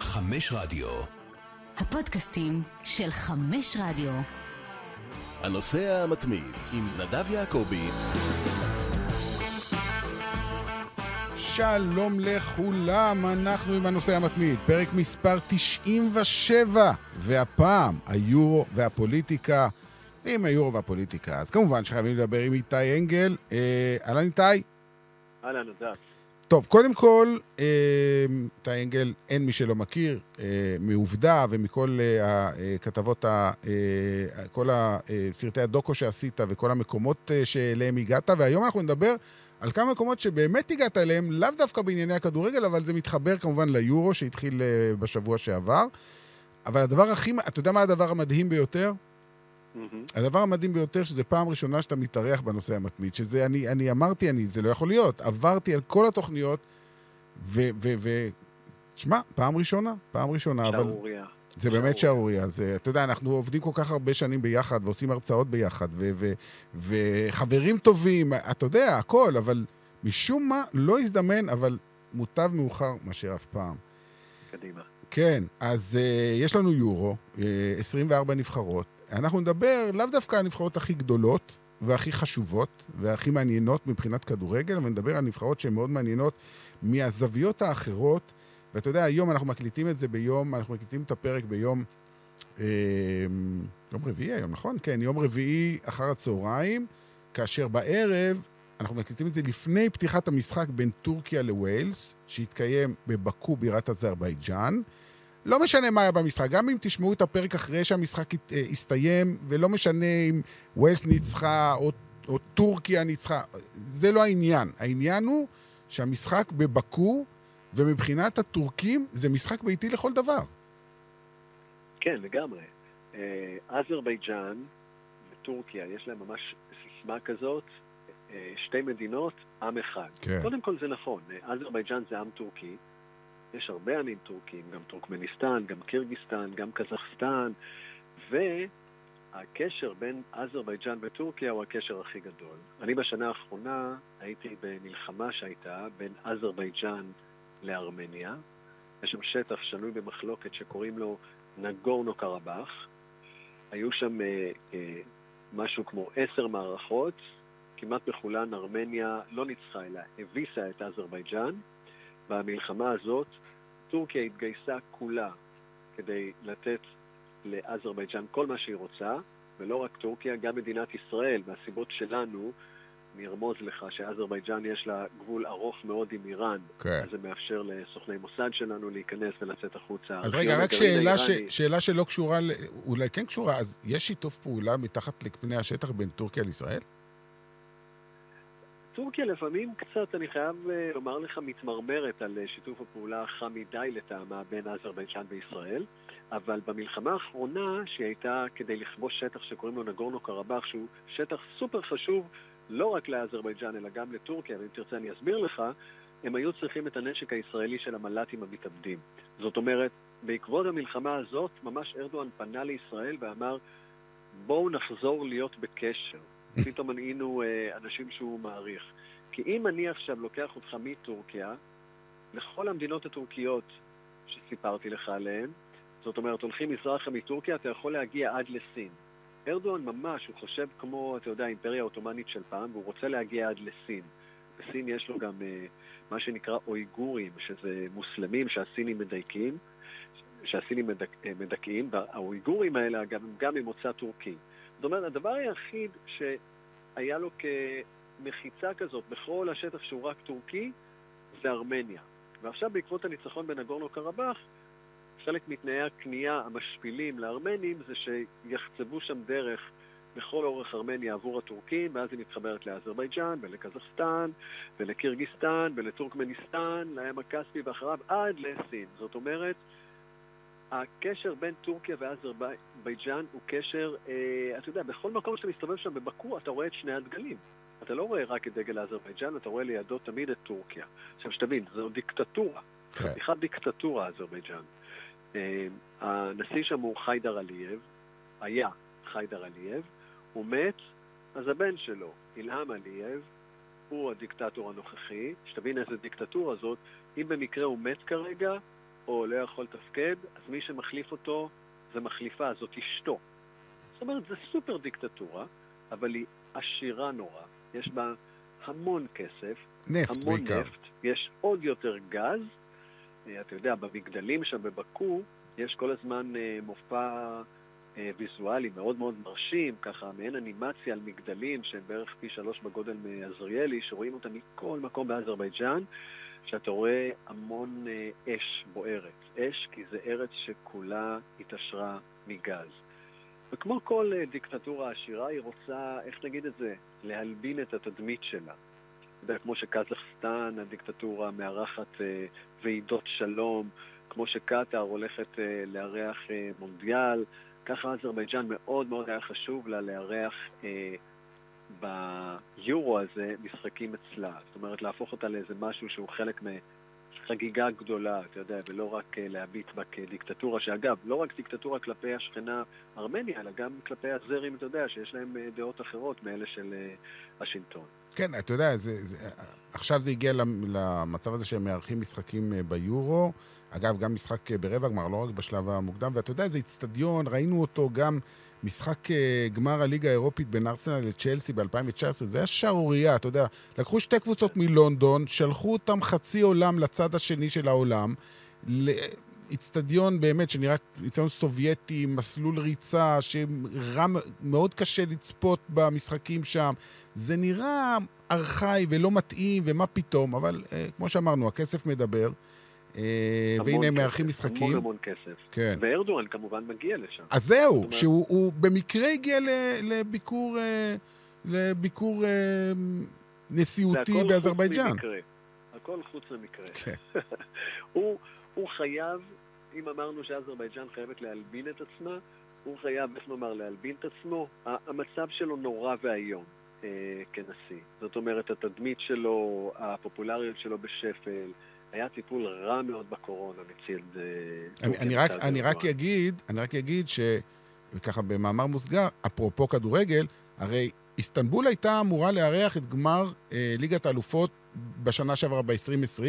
חמש רדיו. הפודקאסטים של חמש רדיו. הנוסע המתמיד עם נדב יעקבי. שלום לכולם, אנחנו עם הנושא המתמיד, פרק מספר 97, והפעם היורו והפוליטיקה. עם היורו והפוליטיקה, אז כמובן שחייבים לדבר עם איתי אנגל. אה, אהלן איתי. אהלן, נדב. טוב, קודם כל, אה, איתי אנגל, אין מי שלא מכיר, אה, מעובדה ומכל אה, הכתבות, ה, אה, כל הסרטי הדוקו שעשית וכל המקומות אה, שאליהם הגעת, והיום אנחנו נדבר על כמה מקומות שבאמת הגעת אליהם, לאו דווקא בענייני הכדורגל, אבל זה מתחבר כמובן ליורו שהתחיל אה, בשבוע שעבר. אבל הדבר הכי, אתה יודע מה הדבר המדהים ביותר? הדבר המדהים ביותר, שזה פעם ראשונה שאתה מתארח בנושא המתמיד, שזה, אני, אני אמרתי, אני, זה לא יכול להיות. עברתי על כל התוכניות, ו... ו, ו תשמע, פעם ראשונה, פעם ראשונה, אבל... שערוריה. זה באמת שערוריה. זה, אתה יודע, אנחנו עובדים כל כך הרבה שנים ביחד, ועושים הרצאות ביחד, ו, ו, וחברים טובים, אתה יודע, הכל, אבל משום מה לא הזדמן, אבל מוטב מאוחר מאשר אף פעם. קדימה. כן, אז uh, יש לנו יורו, uh, 24 נבחרות. אנחנו נדבר לאו דווקא על הנבחרות הכי גדולות והכי חשובות והכי מעניינות מבחינת כדורגל, אבל נדבר על נבחרות שהן מאוד מעניינות מהזוויות האחרות. ואתה יודע, היום אנחנו מקליטים את זה ביום, אנחנו מקליטים את הפרק ביום, אה, יום רביעי היום, נכון? כן, יום רביעי אחר הצהריים, כאשר בערב אנחנו מקליטים את זה לפני פתיחת המשחק בין טורקיה לווילס, שהתקיים בבקו בירת אזרבייג'אן. לא משנה מה היה במשחק, גם אם תשמעו את הפרק אחרי שהמשחק הסתיים, ולא משנה אם ווילס ניצחה או, או טורקיה ניצחה, זה לא העניין. העניין הוא שהמשחק בבקו, ומבחינת הטורקים זה משחק ביתי לכל דבר. כן, לגמרי. אה, אזרבייג'אן וטורקיה, יש להם ממש סיסמה כזאת, אה, שתי מדינות, עם אחד. כן. קודם כל זה נכון, אה, אזרבייג'אן זה עם טורקי, יש הרבה עמים טורקים, גם טורקמניסטן, גם קירגיסטן, גם קזחסטן, והקשר בין אזרבייג'אן וטורקיה הוא הקשר הכי גדול. אני בשנה האחרונה הייתי במלחמה שהייתה בין אזרבייג'אן לארמניה. יש שם שטח שנוי במחלוקת שקוראים לו נגורנו קרבאח. היו שם אה, אה, משהו כמו עשר מערכות, כמעט בכולן ארמניה לא ניצחה אלא הביסה את אזרבייג'אן. במלחמה הזאת טורקיה התגייסה כולה כדי לתת לאזרבייג'אן כל מה שהיא רוצה, ולא רק טורקיה, גם מדינת ישראל, מהסיבות שלנו, אני ארמוז לך שאזרבייג'אן יש לה גבול ארוך מאוד עם איראן, כן. אז זה מאפשר לסוכני מוסד שלנו להיכנס ולצאת החוצה. אז רגע, רק שאלה, ש... שאלה שלא קשורה. אולי כן קשורה, אז יש שיתוף פעולה מתחת לפני השטח בין טורקיה לישראל? טורקיה לפעמים קצת, אני חייב uh, לומר לך, מתמרמרת על uh, שיתוף הפעולה החם מדי לטעמה בין אזרבייג'אן וישראל, אבל במלחמה האחרונה, שהיא הייתה כדי לכבוש שטח שקוראים לו נגורנו קרבאח, שהוא שטח סופר חשוב לא רק לאזרבייג'אן אלא גם לטורקיה, ואם תרצה אני אסביר לך, הם היו צריכים את הנשק הישראלי של המל"טים המתאבדים. זאת אומרת, בעקבות המלחמה הזאת, ממש ארדואן פנה לישראל ואמר, בואו נחזור להיות בקשר. פתאום היינו אה, אנשים שהוא מעריך. כי אם אני עכשיו לוקח אותך מטורקיה לכל המדינות הטורקיות שסיפרתי לך עליהן, זאת אומרת, הולכים מזרחה מטורקיה, אתה יכול להגיע עד לסין. ארדואן ממש, הוא חושב כמו, אתה יודע, האימפריה העות'מאנית של פעם, והוא רוצה להגיע עד לסין. בסין יש לו גם אה, מה שנקרא אויגורים, שזה מוסלמים שהסינים מדייקים, שהסינים מדכ, אה, מדכאים, והאויגורים האלה אגב הם גם ממוצא טורקי. זאת אומרת, הדבר היחיד שהיה לו כמחיצה כזאת בכל השטח שהוא רק טורקי, זה ארמניה. ועכשיו בעקבות הניצחון בנגורנו קרבאח, חלק מתנאי הקנייה המשפילים לארמנים זה שיחצבו שם דרך בכל אורך ארמניה עבור הטורקים, ואז היא מתחברת לאזרבייג'אן ולקזחסטן ולקירגיסטן ולטורקמניסטן, לים הכספי ואחריו עד לסין. זאת אומרת, הקשר בין טורקיה ואזרבייג'אן הוא קשר, אה, אתה יודע, בכל מקום שאתה מסתובב שם בבקו אתה רואה את שני הדגלים. אתה לא רואה רק את דגל אזרבייג'אן, אתה רואה לידו תמיד את טורקיה. עכשיו שתבין, זו דיקטטורה. חתיכת דיקטטורה אזרבייג'אן. אה, הנשיא שם הוא חיידר עלייב, היה חיידר עלייב, הוא מת, אז הבן שלו, אילהם עלייב, הוא הדיקטטור הנוכחי. שתבין איזה דיקטטורה זאת, אם במקרה הוא מת כרגע, או לא יכול לתפקד, אז מי שמחליף אותו זה מחליפה, זאת אשתו. זאת אומרת, זה סופר דיקטטורה, אבל היא עשירה נורא, יש בה המון כסף, נפט המון בעיקר. נפט, יש עוד יותר גז. אה, אתה יודע, במגדלים שם בבקו, יש כל הזמן אה, מופע אה, ויזואלי מאוד מאוד מרשים, ככה מעין אנימציה על מגדלים שהם בערך פי שלוש בגודל מעזריאלי, שרואים אותם מכל מקום באזרבייג'אן, שאתה רואה המון אה, אש בוערת. אש כי זה ארץ שכולה התעשרה מגז. וכמו כל אה, דיקטטורה עשירה, היא רוצה, איך נגיד את זה, להלבין את התדמית שלה. אתה יודע, כמו שקזחסטן, הדיקטטורה, מארחת אה, ועידות שלום, כמו שקטאר הולכת אה, לארח אה, מונדיאל, ככה אזרבייג'אן מאוד מאוד היה חשוב לה לארח אה, ביורו הזה משחקים אצלה. זאת אומרת, להפוך אותה לאיזה משהו שהוא חלק מחגיגה גדולה, אתה יודע, ולא רק אה, להביט בה כדיקטטורה, שאגב, לא רק דיקטטורה כלפי השכנה ארמניה, אלא גם כלפי הזרים, אתה יודע, שיש להם אה, דעות אחרות מאלה של אה, השלטון. כן, אתה יודע, זה, זה, עכשיו זה הגיע למ- למצב הזה שהם מארחים משחקים ביורו. אגב, גם משחק ברבע גמר, לא רק בשלב המוקדם. ואתה יודע, זה איצטדיון, ראינו אותו גם משחק אה, גמר הליגה האירופית בין ארסנל לצ'לסי ב-2019. זה היה שערורייה, אתה יודע. לקחו שתי קבוצות מלונדון, שלחו אותם חצי עולם לצד השני של העולם. איצטדיון באמת שנראה איצטדיון סובייטי, מסלול ריצה, שרע, מאוד קשה לצפות במשחקים שם. זה נראה ארכאי ולא מתאים, ומה פתאום, אבל אה, כמו שאמרנו, הכסף מדבר. אה, והנה הם מארחים משחקים. המון המון כסף. כן. וארדואן כמובן מגיע לשם. אז זהו, אומרת- שהוא הוא במקרה הגיע לביקור, אה, לביקור אה, נשיאותי באזרבייג'אן. הכל חוץ ממקרה. כן. הוא, הוא חייב, אם אמרנו שאזרבייג'אן חייבת להלבין את עצמה, הוא חייב, איך נאמר, להלבין את עצמו. המצב שלו נורא ואיום אה, כנשיא. זאת אומרת, התדמית שלו, הפופולריות שלו בשפל, היה טיפול רע מאוד בקורונה מצד... אה, אני, אני, רק, אני רק. אגיד, אני רק אגיד ש... וככה במאמר מוסגר, אפרופו כדורגל, הרי איסטנבול הייתה אמורה לארח את גמר אה, ליגת האלופות בשנה שעברה ב-2020,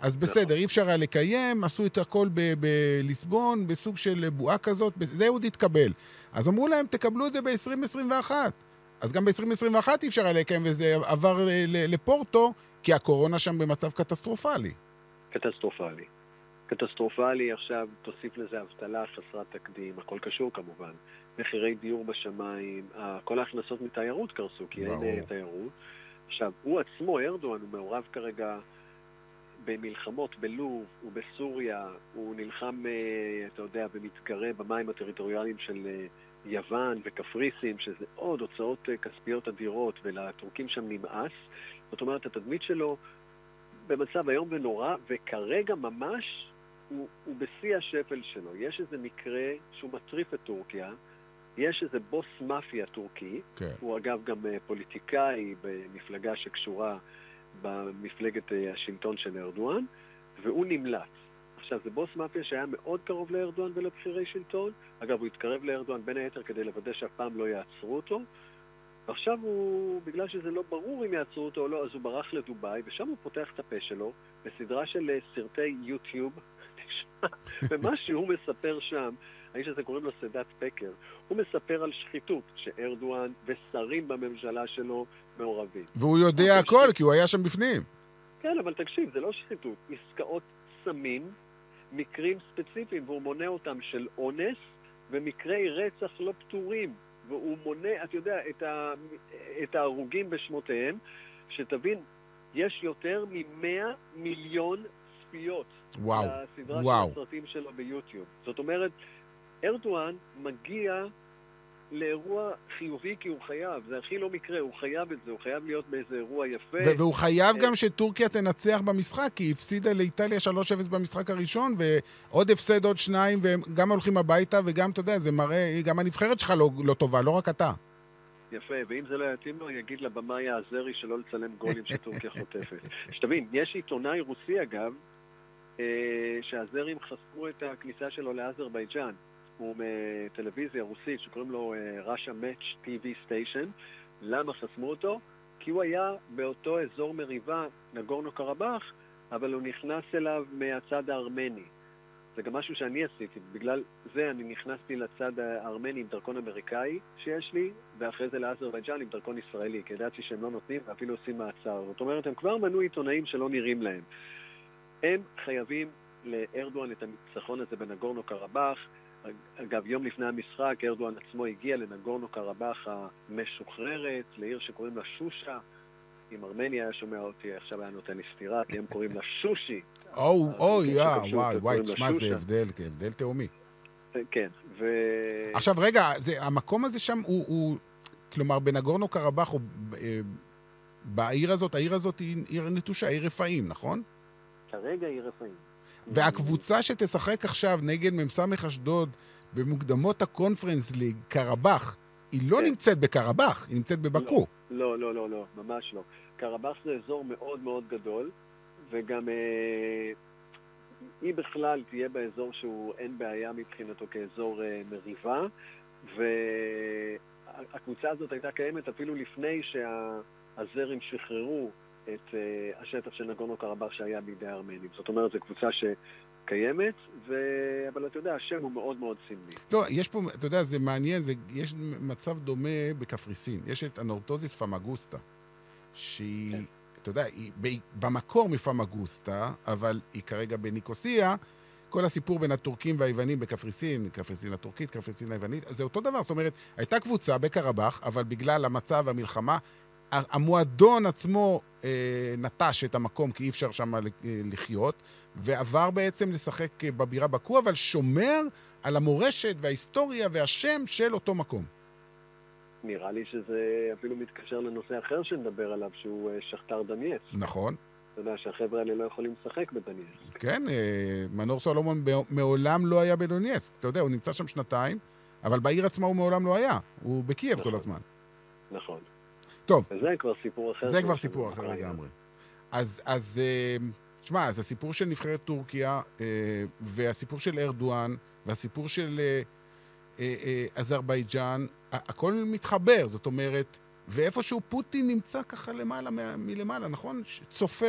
אז בסדר, נכון. אי אפשר היה לקיים, עשו את הכל ב- בליסבון, בסוג של בועה כזאת, זה עוד התקבל. אז אמרו להם, תקבלו את זה ב-2021. אז גם ב-2021 אי אפשר היה לקיים, וזה עבר ל- ל- לפורטו, כי הקורונה שם במצב קטסטרופלי. קטסטרופלי. קטסטרופלי, עכשיו תוסיף לזה אבטלה חסרת תקדים, הכל קשור כמובן. מחירי דיור בשמיים, כל ההכנסות מתיירות קרסו, כי אין ברור. אה, תיירות. עכשיו, הוא עצמו, ארדואן, הוא מעורב כרגע במלחמות בלוב ובסוריה, הוא נלחם, אה, אתה יודע, ומתגרה במים הטריטוריאליים של אה, יוון וקפריסין, שזה עוד הוצאות כספיות אדירות, ולטורקים שם נמאס. זאת אומרת, התדמית שלו במצב איום ונורא, וכרגע ממש הוא, הוא בשיא השפל שלו. יש איזה מקרה שהוא מטריף את טורקיה, יש איזה בוס מאפיה טורקי, כן. הוא אגב גם אה, פוליטיקאי במפלגה שקשורה במפלגת אה, השלטון של ארדואן, והוא נמלץ. עכשיו, זה בוס מאפיה שהיה מאוד קרוב לארדואן ולבכירי שלטון. אגב, הוא התקרב לארדואן בין היתר כדי לוודא שאף פעם לא יעצרו אותו. ועכשיו הוא, בגלל שזה לא ברור אם יעצרו אותו או לא, אז הוא ברח לדובאי, ושם הוא פותח את הפה שלו בסדרה של אה, סרטי יוטיוב. ומה שהוא מספר שם, האיש הזה קוראים לו סדאת פקר, הוא מספר על שחיתות שארדואן ושרים בממשלה שלו מעורבים. והוא יודע אוקיי, הכל, כי הוא היה שם בפנים. כן, אבל תקשיב, זה לא שחיתות. עסקאות סמים, מקרים ספציפיים, והוא מונה אותם של אונס ומקרי רצח לא פתורים. והוא מונה, אתה יודע, את, ה, את ההרוגים בשמותיהם, שתבין, יש יותר מ-100 מיליון צפיות. וואו, לסדרה וואו. של הסרטים שלו ביוטיוב. זאת אומרת, ארדואן מגיע לאירוע חיובי כי הוא חייב, זה הכי לא מקרה, הוא חייב את זה, הוא חייב להיות באיזה אירוע יפה. והוא חייב אה, גם שטורקיה תנצח במשחק, כי היא הפסידה לאיטליה 3-0 במשחק הראשון, ועוד הפסד עוד שניים, והם גם הולכים הביתה, וגם, אתה יודע, זה מראה, גם הנבחרת שלך לא, לא טובה, לא רק אתה. יפה, ואם זה לא יתאים לו, יגיד לבמאי האזרי שלא לצלם גולים שטורקיה חוטפת. שתבין, יש עיתונאי רוסי אגב, אה, שהזרים חסמו את הכניסה שלו לאזרבייג'אן. הוא מטלוויזיה רוסית שקוראים לו Russia Match TV Station. למה חסמו אותו? כי הוא היה באותו אזור מריבה, נגורנו קרבאח, אבל הוא נכנס אליו מהצד הארמני. זה גם משהו שאני עשיתי. בגלל זה אני נכנסתי לצד הארמני עם דרכון אמריקאי שיש לי, ואחרי זה לאזרבייג'אן עם דרכון ישראלי, כי ידעתי שהם לא נותנים ואפילו עושים מעצר. זאת אומרת, הם כבר מנעו עיתונאים שלא נראים להם. הם חייבים לארדואן את הניצחון הזה בנגורנו קרבאח. אגב, יום לפני המשחק, ארדואן עצמו הגיע לנגורנו קרבאח המשוחררת, לעיר שקוראים לה שושה. אם ארמניה היה שומע אותי, עכשיו היה נותן לי סטירה, כי הם קוראים לה שושי. או, או, יא, וואי, וואי, תשמע, זה הבדל, הבדל תהומי. כן, ו... עכשיו, רגע, זה, המקום הזה שם הוא, הוא כלומר, בנגורנו קרבאח, אה, בעיר הזאת, העיר הזאת היא עיר נטושה, עיר רפאים, נכון? כרגע היא רפאים. והקבוצה שתשחק עכשיו נגד מ"ס אשדוד במוקדמות הקונפרנס ליג, קרבאח, היא לא כן. נמצאת בקרבאח, היא נמצאת בבקו. לא, לא, לא, לא, ממש לא. קרבאח זה אזור מאוד מאוד גדול, וגם אה, היא בכלל תהיה באזור שהוא אין בעיה מבחינתו כאזור אה, מריבה, והקבוצה הזאת הייתה קיימת אפילו לפני שהזרים שחררו את אה, השטח של נגונו קרבאח שהיה בידי הארמנים. זאת אומרת, זו קבוצה ש... קיימת, ו... אבל אתה יודע, השם הוא מאוד מאוד סמלי. לא, יש פה, אתה יודע, זה מעניין, זה, יש מצב דומה בקפריסין. יש את הנורטוזיס פמגוסטה, שהיא, כן. אתה יודע, היא במקור מפמגוסטה, אבל היא כרגע בניקוסיה. כל הסיפור בין הטורקים והיוונים בקפריסין, קפריסין הטורקית, קפריסין היוונית, זה אותו דבר. זאת אומרת, הייתה קבוצה בקרבאח, אבל בגלל המצב והמלחמה, המועדון עצמו אה, נטש את המקום כי אי אפשר שם אה, לחיות, ועבר בעצם לשחק אה, בבירה בקו, אבל שומר על המורשת וההיסטוריה והשם של אותו מקום. נראה לי שזה אפילו מתקשר לנושא אחר שנדבר עליו, שהוא אה, שכתר דניאס. נכון. אתה יודע שהחבר'ה האלה לא יכולים לשחק בדניאס. כן, מנור סולומון מעולם לא היה בדונייסק. אתה יודע, הוא נמצא שם שנתיים, אבל בעיר עצמה הוא מעולם לא היה. הוא בקייב נכון. כל הזמן. נכון. טוב. וזה כבר סיפור אחר. זה כבר סיפור אחר לגמרי. אז, אז אה, שמע, אז הסיפור של נבחרת טורקיה, אה, והסיפור של ארדואן, והסיפור של אה, אזרבייג'אן, הכל מתחבר, זאת אומרת, ואיפשהו פוטין נמצא ככה למעלה, מלמעלה, נכון? צופה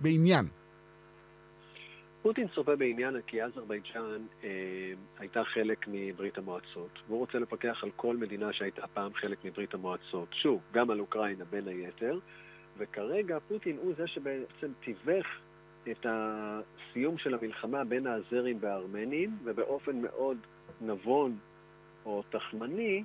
בעניין. פוטין צופה בעניין כי אזרבייג'אן אה, הייתה חלק מברית המועצות, והוא רוצה לפקח על כל מדינה שהייתה פעם חלק מברית המועצות. שוב, גם על אוקראינה בין היתר, וכרגע פוטין הוא זה שבעצם תיווך את הסיום של המלחמה בין האזרים והארמנים, ובאופן מאוד נבון או תחמני,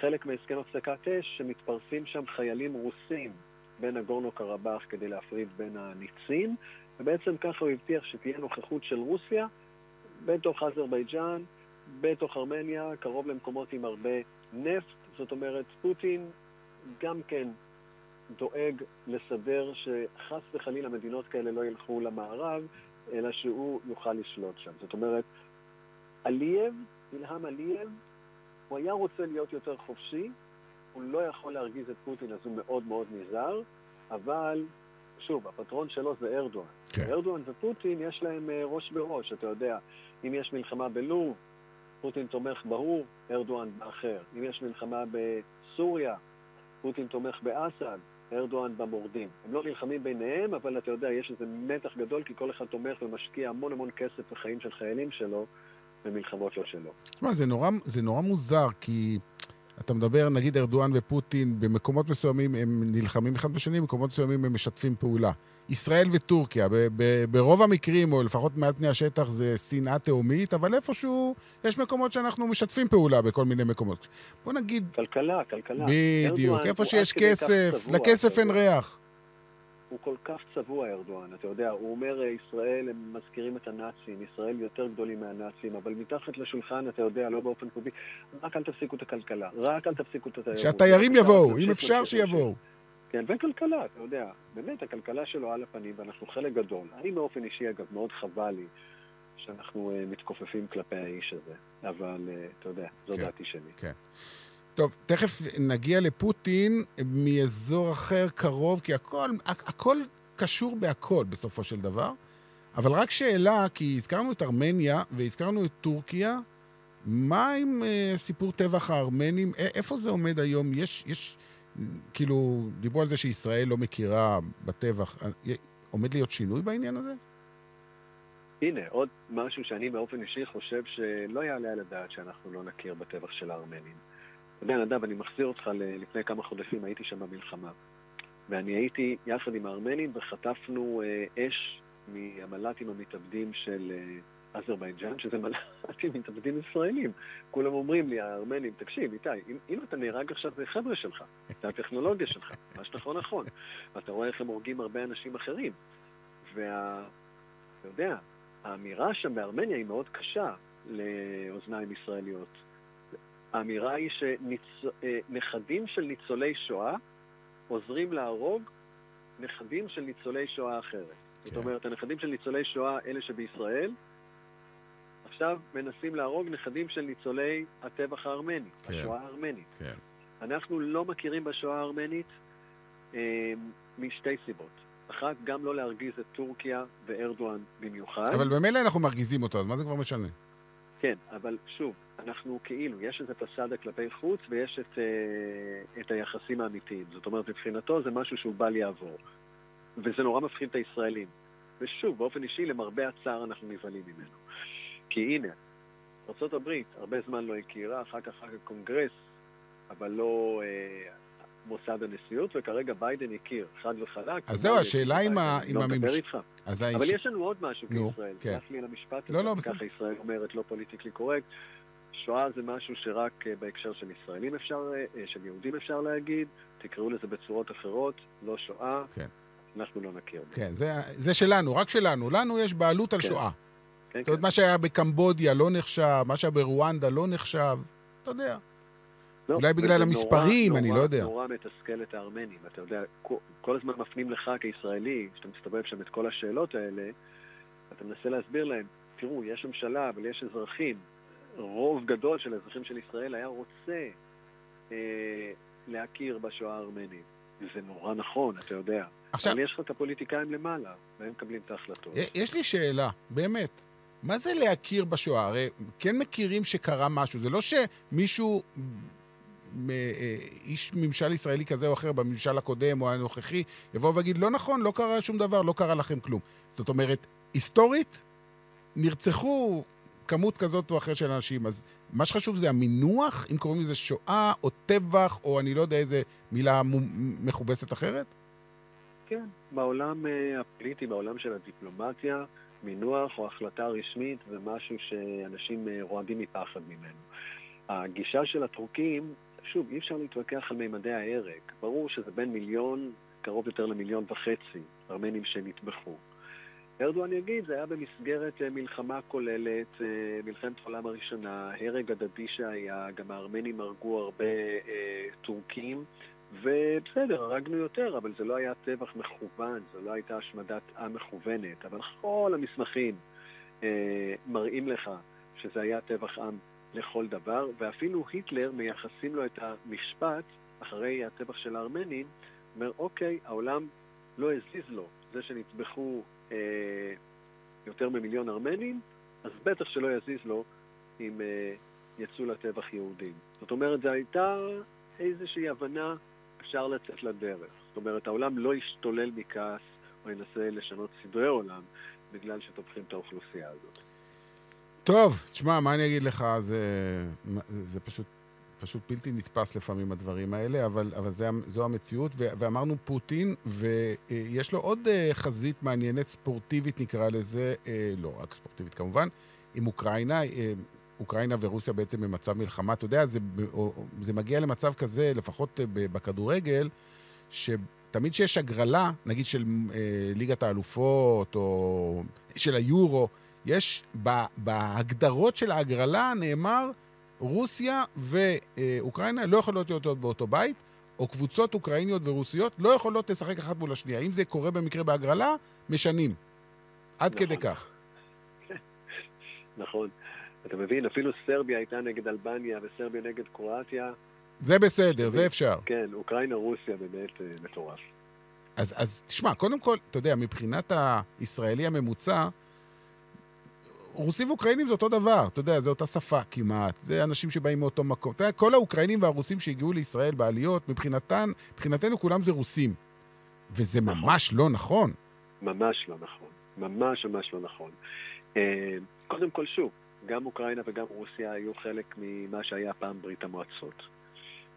חלק מהסכם הפסקת אש, שמתפרסים שם חיילים רוסים בין הגורנו קרבאח כדי להפריד בין הניצים, ובעצם ככה הוא הבטיח שתהיה נוכחות של רוסיה בתוך אזרבייג'אן, בתוך ארמניה, קרוב למקומות עם הרבה נפט. זאת אומרת, פוטין גם כן דואג לסדר שחס וחלילה מדינות כאלה לא ילכו למערב, אלא שהוא יוכל לשלוט שם. זאת אומרת, עלייב, אילהם עלייב, הוא היה רוצה להיות יותר חופשי, הוא לא יכול להרגיז את פוטין, אז הוא מאוד מאוד נזהר, אבל שוב, הפטרון שלו זה ארדואן. כן. ארדואן ופוטין יש להם אה, ראש בראש, אתה יודע. אם יש מלחמה בלוב, פוטין תומך בהוא, ארדואן באחר. אם יש מלחמה בסוריה, פוטין תומך באסד, ארדואן במורדים. הם לא נלחמים ביניהם, אבל אתה יודע, יש איזה מתח גדול, כי כל אחד תומך ומשקיע המון המון כסף בחיים של חיילים שלו במלחמות לא שלו. תשמע, זה זה נורא מוזר, כי... אתה מדבר, נגיד ארדואן ופוטין, במקומות מסוימים הם נלחמים אחד בשני, במקומות מסוימים הם משתפים פעולה. ישראל וטורקיה, ב- ב- ברוב המקרים, או לפחות מעל פני השטח, זה שנאה תהומית, אבל איפשהו יש מקומות שאנחנו משתפים פעולה בכל מיני מקומות. בוא נגיד... כלכלה, כלכלה. בדיוק, איפה שיש כסף, לכסף אין ריח. הוא כל כך צבוע, ארדואן. אתה יודע, הוא אומר, אה, ישראל, הם מזכירים את הנאצים, ישראל יותר גדולים מהנאצים, אבל מתחת לשולחן, אתה יודע, לא באופן פומבי, רק אל תפסיקו את הכלכלה, רק אל תפסיקו את התיירות. שהתיירים יבואו, אם אפשר שיבואו. כן, וכלכלה, אתה יודע, באמת, הכלכלה שלו על הפנים, ואנחנו חלק גדול. אני באופן אישי, אגב, מאוד חבל לי שאנחנו uh, מתכופפים כלפי האיש הזה, אבל uh, אתה יודע, זו כן, דעתי שלי. כן. טוב, תכף נגיע לפוטין מאזור אחר קרוב, כי הכל, הכל קשור בהכל בסופו של דבר. אבל רק שאלה, כי הזכרנו את ארמניה והזכרנו את טורקיה, מה עם uh, סיפור טבח הארמנים? איפה זה עומד היום? יש, יש, כאילו, דיברו על זה שישראל לא מכירה בטבח. עומד להיות שינוי בעניין הזה? הנה, עוד משהו שאני באופן אישי חושב שלא יעלה על הדעת שאנחנו לא נכיר בטבח של הארמנים. אתה יודע, נדב, אני מחזיר אותך לפני כמה חודשים, הייתי שם במלחמה. ואני הייתי יחד עם הארמנים וחטפנו אה, אש מהמל"טים המתאבדים של אה, אזרבייג'אן, שזה מל"טים מתאבדים ישראלים. כולם אומרים לי, הארמנים, תקשיב, איתי, אם, אם אתה נהרג עכשיו זה חבר'ה שלך, זה הטכנולוגיה שלך, מה שנכון נכון. ואתה רואה איך הם הורגים הרבה אנשים אחרים. וה... אתה יודע, האמירה שם בארמניה היא מאוד קשה לאוזניים ישראליות. האמירה היא שנכדים אה, של ניצולי שואה עוזרים להרוג נכדים של ניצולי שואה אחרת. כן. זאת אומרת, הנכדים של ניצולי שואה, אלה שבישראל, עכשיו מנסים להרוג נכדים של ניצולי הטבח הארמני, כן. השואה הארמנית. כן. אנחנו לא מכירים בשואה הארמנית אה, משתי סיבות. אחת, גם לא להרגיז את טורקיה וארדואן במיוחד. אבל במילא אנחנו מרגיזים אותו, אז מה זה כבר משנה? כן, אבל שוב, אנחנו כאילו, יש איזה פסאדה כלפי חוץ ויש את, אה, את היחסים האמיתיים. זאת אומרת, מבחינתו זה משהו שהוא בל יעבור. וזה נורא מפחיד את הישראלים. ושוב, באופן אישי, למרבה הצער אנחנו נבהלים ממנו. כי הנה, ארה"ב הרבה זמן לא הכירה, אחר כך הקונגרס, אבל לא אה, מוסד הנשיאות, וכרגע ביידן הכיר, חד וחלק. אז זהו, השאלה עם ה... אני לא מדבר איתך. אבל יש לנו עוד משהו כישראל. כן. סלח לי למשפט הזה, לא, ככה ישראל אומרת לא פוליטיקלי קורקט. שואה זה משהו שרק אה, בהקשר של ישראלים אפשר, אה, של יהודים אפשר להגיד, תקראו לזה בצורות אחרות, לא שואה, כן. אנחנו לא נכיר. כן, זה, זה שלנו, רק שלנו. לנו יש בעלות על כן. שואה. כן, זאת אומרת, כן. מה שהיה בקמבודיה לא נחשב, מה שהיה ברואנדה לא נחשב, אתה יודע. לא, אולי בגלל המספרים, נורא, אני נורא, לא יודע. נורא מתסכל את הארמנים. אתה יודע, כל, כל הזמן מפנים לך כישראלי, כשאתה מסתובב שם את כל השאלות האלה, אתה מנסה להסביר להם, תראו, יש ממשלה, אבל יש אזרחים. רוב גדול של האזרחים של ישראל היה רוצה אה, להכיר בשואה הארמנית. וזה נורא נכון, אתה יודע. עכשיו... אבל יש לך את הפוליטיקאים למעלה, והם מקבלים את ההחלטות. יש לי שאלה, באמת. מה זה להכיר בשואה? הרי כן מכירים שקרה משהו. זה לא שמישהו אה, איש ממשל ישראלי כזה או אחר בממשל הקודם או הנוכחי, יבוא ויגיד, לא נכון, לא קרה שום דבר, לא קרה לכם כלום. זאת אומרת, היסטורית, נרצחו כמות כזאת או אחרת של אנשים, אז מה שחשוב זה המינוח, אם קוראים לזה שואה או טבח, או אני לא יודע איזה מילה מכובסת אחרת? כן, בעולם אה, הפוליטי, בעולם של הדיפלומטיה, מינוח או החלטה רשמית זה משהו שאנשים אה, רועדים מפחד ממנו. הגישה של הטורקים שוב, אי אפשר להתווכח על מימדי ההרג. ברור שזה בין מיליון, קרוב יותר למיליון וחצי ארמנים שנטבחו. ארדואן יגיד, זה היה במסגרת אה, מלחמה כוללת, אה, מלחמת העולם הראשונה, הרג הדדי שהיה, גם הארמנים הרגו הרבה אה, טורקים, ובסדר, הרגנו יותר, אבל זה לא היה טבח מכוון, זו לא הייתה השמדת עם מכוונת, אבל כל המסמכים אה, מראים לך שזה היה טבח עם לכל דבר, ואפילו היטלר מייחסים לו את המשפט, אחרי הטבח של הארמנים, אומר, אוקיי, העולם לא הזיז לו, זה שנטבחו יותר ממיליון ארמנים, אז בטח שלא יזיז לו אם אה, יצאו לטבח יהודים. זאת אומרת, זו הייתה איזושהי הבנה, אפשר לצאת לדרך. זאת אומרת, העולם לא ישתולל מכעס או ינסה לשנות סדרי עולם בגלל שטובחים את האוכלוסייה הזאת. טוב, תשמע, מה אני אגיד לך, זה, זה פשוט, פשוט בלתי נתפס לפעמים הדברים האלה, אבל, אבל זה, זו המציאות, ו, ואמרנו פוטין, ויש לו עוד אה, חזית מעניינת, ספורטיבית נקרא לזה, אה, לא רק ספורטיבית כמובן, עם אוקראינה. אה, אוקראינה ורוסיה בעצם במצב מלחמה. אתה יודע, זה, זה מגיע למצב כזה, לפחות בכדורגל, שתמיד כשיש הגרלה, נגיד של ליגת האלופות, או של היורו, יש, בהגדרות של ההגרלה נאמר, רוסיה ואוקראינה לא יכולות להיות באותו בית, או קבוצות אוקראיניות ורוסיות לא יכולות לשחק אחת מול השנייה. אם זה קורה במקרה בהגרלה, משנים. עד נכון. כדי כך. נכון. אתה מבין, אפילו סרביה הייתה נגד אלבניה וסרביה נגד קרואטיה. זה בסדר, זה אפשר. כן, אוקראינה-רוסיה באמת אה, מטורף. אז, אז תשמע, קודם כל, אתה יודע, מבחינת הישראלי הממוצע, רוסים ואוקראינים זה אותו דבר, אתה יודע, זה אותה שפה כמעט, זה אנשים שבאים מאותו מקום. אתה יודע, כל האוקראינים והרוסים שהגיעו לישראל בעליות, מבחינתן, מבחינתנו כולם זה רוסים. וזה נכון. ממש לא נכון. ממש לא נכון. ממש ממש לא נכון. אה, קודם כל, שוב, גם אוקראינה וגם רוסיה היו חלק ממה שהיה פעם ברית המועצות.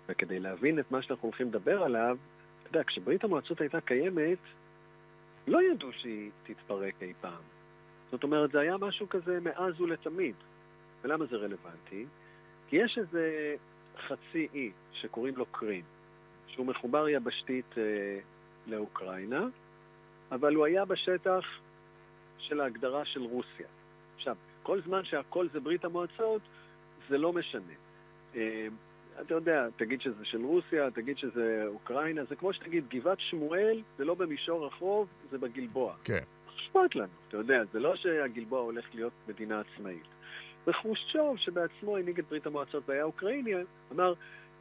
וכדי להבין את מה שאנחנו הולכים לדבר עליו, אתה יודע, כשברית המועצות הייתה קיימת, לא ידעו שהיא תתפרק אי פעם. זאת אומרת, זה היה משהו כזה מאז ולתמיד. ולמה זה רלוונטי? כי יש איזה חצי אי שקוראים לו קרים, שהוא מחובר יבשתית אה, לאוקראינה, אבל הוא היה בשטח של ההגדרה של רוסיה. עכשיו, כל זמן שהכל זה ברית המועצות, זה לא משנה. אה, אתה יודע, תגיד שזה של רוסיה, תגיד שזה אוקראינה, זה כמו שתגיד גבעת שמואל, זה לא במישור החוב, זה בגלבוע. כן. אכפת לנו, אתה יודע, זה לא שהגלבוע הולך להיות מדינה עצמאית. וחרושצ'וב, שבעצמו הנהיג את ברית המועצות והיה אוקראיני, אמר,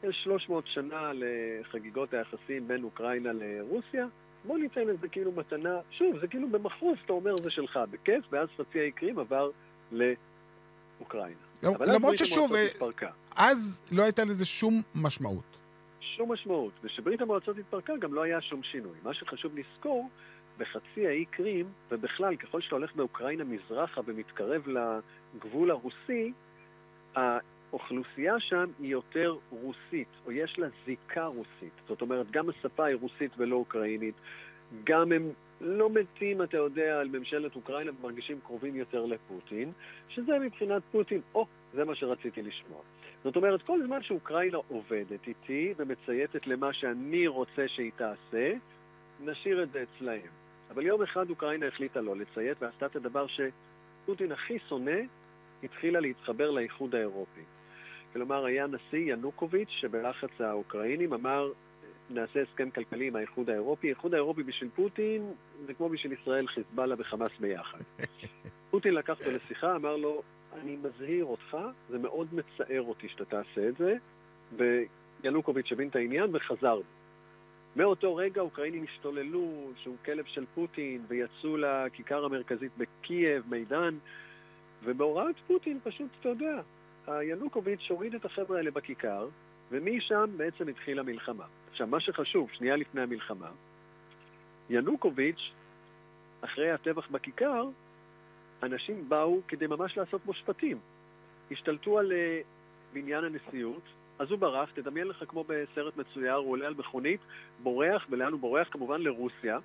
יש 300 שנה לחגיגות היחסים בין אוקראינה לרוסיה, בוא ניתן את זה כאילו מתנה, שוב, זה כאילו במחוז, אתה אומר, זה שלך, בכיף, ואז חצי האי קרים עבר לאוקראינה. למרות ששוב, אה. אז לא הייתה לזה שום משמעות. שום משמעות. וכשברית המועצות התפרקה גם לא היה שום שינוי. מה שחשוב לזכור, בחצי האי קרים, ובכלל, ככל שאתה הולך באוקראינה מזרחה ומתקרב לגבול הרוסי, האוכלוסייה שם היא יותר רוסית, או יש לה זיקה רוסית. זאת אומרת, גם השפה היא רוסית ולא אוקראינית, גם הם לא מתים, אתה יודע, על ממשלת אוקראינה ומרגישים קרובים יותר לפוטין, שזה מבחינת פוטין, או, זה מה שרציתי לשמוע. זאת אומרת, כל זמן שאוקראינה עובדת איתי ומצייתת למה שאני רוצה שהיא תעשה, נשאיר את זה אצלהם. אבל יום אחד אוקראינה החליטה לא לציית ועשתה את הדבר שפוטין הכי שונא, התחילה להתחבר לאיחוד האירופי. כלומר, היה נשיא ינוקוביץ' שבלחץ האוקראינים אמר, נעשה הסכם כלכלי עם האיחוד האירופי. האיחוד האירופי בשביל פוטין זה כמו בשביל ישראל, חיזבאללה וחמאס ביחד. פוטין לקח אותו לשיחה, אמר לו, אני מזהיר אותך, זה מאוד מצער אותי שאתה תעשה את זה, וינוקוביץ' הבין את העניין וחזר. מאותו רגע אוקראינים השתוללו, שהוא כלב של פוטין, ויצאו לכיכר המרכזית בקייב, מידן, ובהוראת פוטין פשוט, אתה יודע, ינוקוביץ' הוריד את החבר'ה האלה בכיכר, ומשם בעצם התחילה מלחמה. עכשיו, מה שחשוב, שנייה לפני המלחמה, ינוקוביץ', אחרי הטבח בכיכר, אנשים באו כדי ממש לעשות מושפטים. השתלטו על בניין הנשיאות, אז הוא ברח, תדמיין לך כמו בסרט מצויר, הוא עולה על מכונית, בורח, ולאן הוא בורח? כמובן לרוסיה,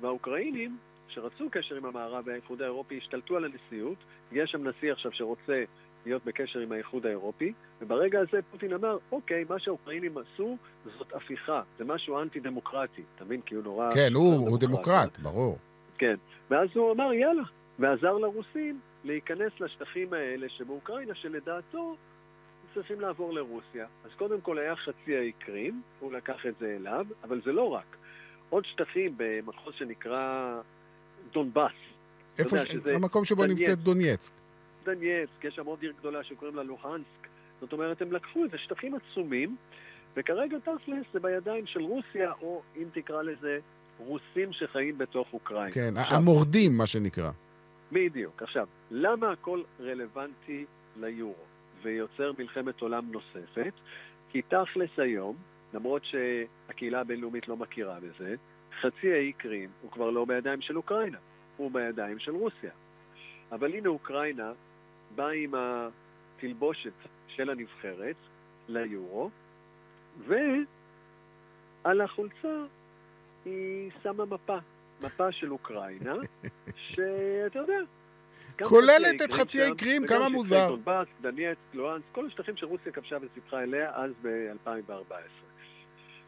והאוקראינים, שרצו קשר עם המערב והאיחוד האירופי, השתלטו על הנשיאות, יש שם נשיא עכשיו שרוצה להיות בקשר עם האיחוד האירופי, וברגע הזה פוטין אמר, אוקיי, מה שהאוקראינים עשו זאת הפיכה, זה משהו אנטי-דמוקרטי, אתה מבין? כי הוא נורא... כן, הוא, הוא דמוקרט, ברור. כן, ואז הוא אמר, יאללה, ועזר לרוסים להיכנס לשטחים האלה שבאוקראינה, שלדעתו צריכים לעבור לרוסיה. אז קודם כל היה חצי האי קרים, הוא לקח את זה אליו, אבל זה לא רק. עוד שטחים במחוז שנקרא דונבאס. איפה, ש... שזה המקום שבו דנייצק. נמצאת דונייצק. דנייצק, יש שם עוד עיר גדולה שקוראים לה לוהנסק. זאת אומרת, הם לקחו איזה שטחים עצומים, וכרגע תכלס זה בידיים של רוסיה, או אם תקרא לזה, רוסים שחיים בתוך אוקראינה. כן, עכשיו, המורדים, מה שנקרא. בדיוק. עכשיו, למה הכל רלוונטי ליורו ויוצר מלחמת עולם נוספת? כי תכלס היום, למרות שהקהילה הבינלאומית לא מכירה בזה, חצי האי קרים הוא כבר לא בידיים של אוקראינה, הוא בידיים של רוסיה. אבל הנה אוקראינה באה עם התלבושת של הנבחרת ליורו, ועל החולצה היא שמה מפה, מפה של אוקראינה, שאתה יודע... כוללת את חצי האי קרים, כמה מוזר. דונבאס, דנייצק, לואנס, כל השטחים שרוסיה כבשה וסיפחה אליה אז ב-2014.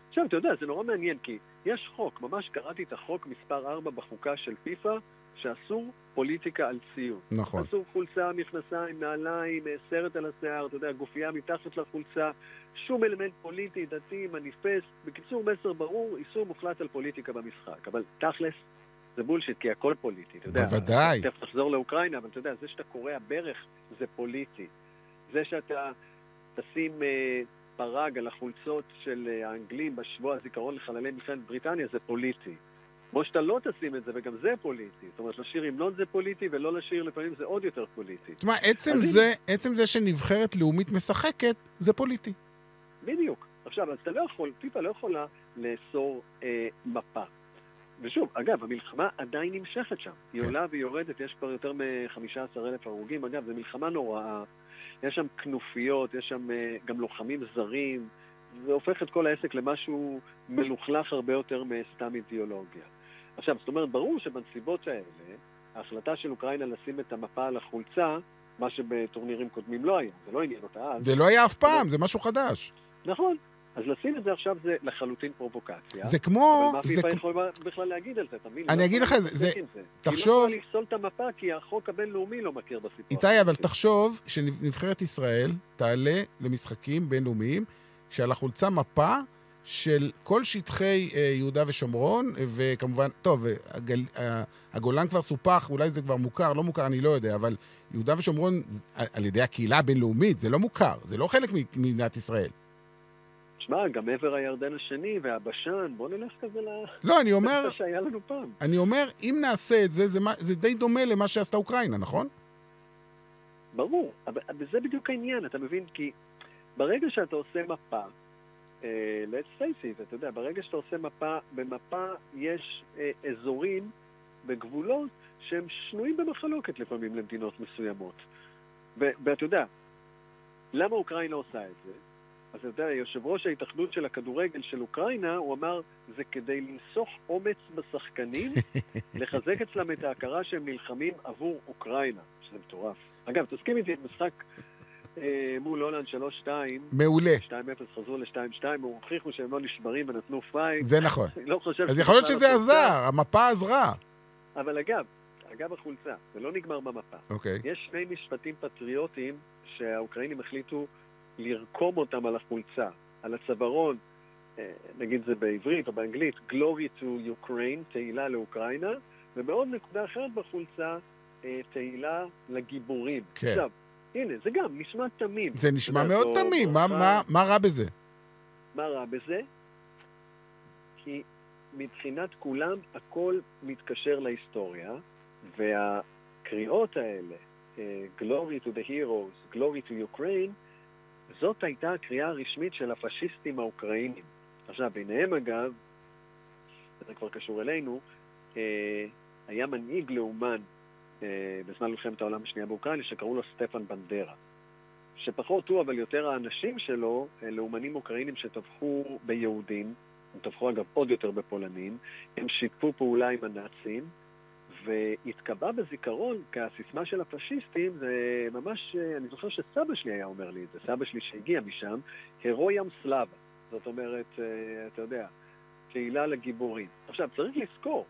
עכשיו, אתה יודע, זה נורא מעניין, כי יש חוק, ממש קראתי את החוק מספר 4 בחוקה של פיפ"א, שאסור פוליטיקה על ציון. נכון. אסור חולצה, מכנסיים, נעליים, אה, סרט על השיער, אתה יודע, גופייה מתחת לחולצה, שום אלמנט פוליטי, דתי, מניפסט. בקיצור, מסר ברור, איסור מוחלט על פוליטיקה במשחק. אבל תכלס, זה בולשיט, כי הכל פוליטי, אתה יודע. בוודאי. תכף תחזור לאוקראינה, אבל אתה יודע, זה שאתה קורע ברך זה פוליטי. זה שאתה תשים אה, פרג על החולצות של אה, האנגלים בשבוע הזיכרון לחללי מלחמת בריטניה זה פוליטי. כמו שאתה לא תשים את זה, וגם זה פוליטי. זאת אומרת, לשיר המנון זה פוליטי, ולא לשיר לפעמים זה עוד יותר פוליטי. תשמע, עצם זה, עצם זה שנבחרת לאומית משחקת, זה פוליטי. בדיוק. עכשיו, אז אתה לא יכול, פיפ"א לא יכולה לאסור אה, מפה. ושוב, אגב, המלחמה עדיין נמשכת שם. היא כן. עולה ויורדת, יש כבר יותר מ-15 אלף הרוגים. אגב, זו מלחמה נוראה. יש שם כנופיות, יש שם אה, גם לוחמים זרים. זה הופך את כל העסק למשהו מלוכלך הרבה יותר מסתם אידיאולוגיה. עכשיו, זאת אומרת, ברור שבנסיבות האלה, ההחלטה של אוקראינה לשים את המפה על החולצה, מה שבטורנירים קודמים לא היה, זה לא עניין אותה אז. זה לא היה אף פעם, זה משהו חדש. נכון. אז לשים את זה עכשיו זה לחלוטין פרובוקציה. זה כמו... אבל מה זה פיפ"א יכולה בכלל להגיד על זה, אתה מבין? אני לא אגיד לך, זה- זה. תחשוב- היא לא יכולה לפסול את המפה כי החוק הבינלאומי לא מכיר בסיפור. איתי, אבל. תחשוב שנבחרת ישראל תעלה למשחקים בינלאומיים שעל החולצה מפה של כל שטחי אה, יהודה ושומרון, אה, וכמובן, טוב, אה, הגל, אה, הגולן כבר סופח, אולי זה כבר מוכר, לא מוכר, אני לא יודע, אבל יהודה ושומרון, על, על ידי הקהילה הבינלאומית, זה לא מוכר, זה לא חלק ממדינת ישראל. שמע, גם עבר הירדן השני והבשן, בוא נלך כזה ל... לא, אני אומר, מה שהיה לנו פעם. אני אומר, אם נעשה את זה, זה, זה די דומה למה שעשתה אוקראינה, נכון? ברור, אבל זה בדיוק העניין, אתה מבין? כי ברגע שאתה עושה מפה, אה, let's face it, אתה יודע, ברגע שאתה עושה מפה, במפה יש אה, אזורים בגבולות שהם שנויים במחלוקת לפעמים למדינות מסוימות. ואתה יודע, למה אוקראינה עושה את זה? אז אתה יודע, יושב ראש ההתאחדות של הכדורגל של אוקראינה, הוא אמר, זה כדי לנסוך אומץ בשחקנים, לחזק אצלם את ההכרה שהם נלחמים עבור אוקראינה, שזה מטורף. אגב, תסכים איתי, משחק אה, מול הולנד 3-2, מעולה, 2-0 חזרו ל-2-2, הם הוכיחו שהם לא נשברים ונתנו פייט. זה נכון. לא חושב אז יכול להיות שזה עזר, המפה עזרה. אבל אגב, אגב החולצה, זה לא נגמר במפה. אוקיי. יש שני משפטים פטריוטיים שהאוקראינים החליטו לרקום אותם על החולצה, על הצווארון, אה, נגיד זה בעברית או באנגלית, Glory to Ukraine, תהילה לאוקראינה, ובעוד נקודה אחרת בחולצה, אה, תהילה לגיבורים. כן. עכשיו, הנה, זה גם נשמע תמים. זה נשמע מאוד זו תמים, מה- ברכה. מה- מה רע בזה? מה רע בזה? כי מבחינת כולם הכל מתקשר להיסטוריה, והקריאות האלה, אה, Glory to the Heroes, Glory to Ukraine, זאת הייתה הקריאה הרשמית של הפשיסטים האוקראינים. עכשיו, ביניהם אגב, זה כבר קשור אלינו, אה, היה מנהיג לאומן אה, בזמן מלחמת העולם השנייה באוקראינה שקראו לו סטפן בנדרה. שפחות הוא, אבל יותר האנשים שלו, אה, לאומנים אוקראינים שטבחו ביהודים, הם טבחו אגב עוד יותר בפולנים, הם שיתפו פעולה עם הנאצים, והתקבע בזיכרון כהסיסמה של הפשיסטים, זה ממש, אני זוכר שסבא שלי היה אומר לי את זה, סבא שלי שהגיע משם, הירוים סלאבה. זאת אומרת, אה, אתה יודע, תהילה לגיבורים. עכשיו, צריך לזכור,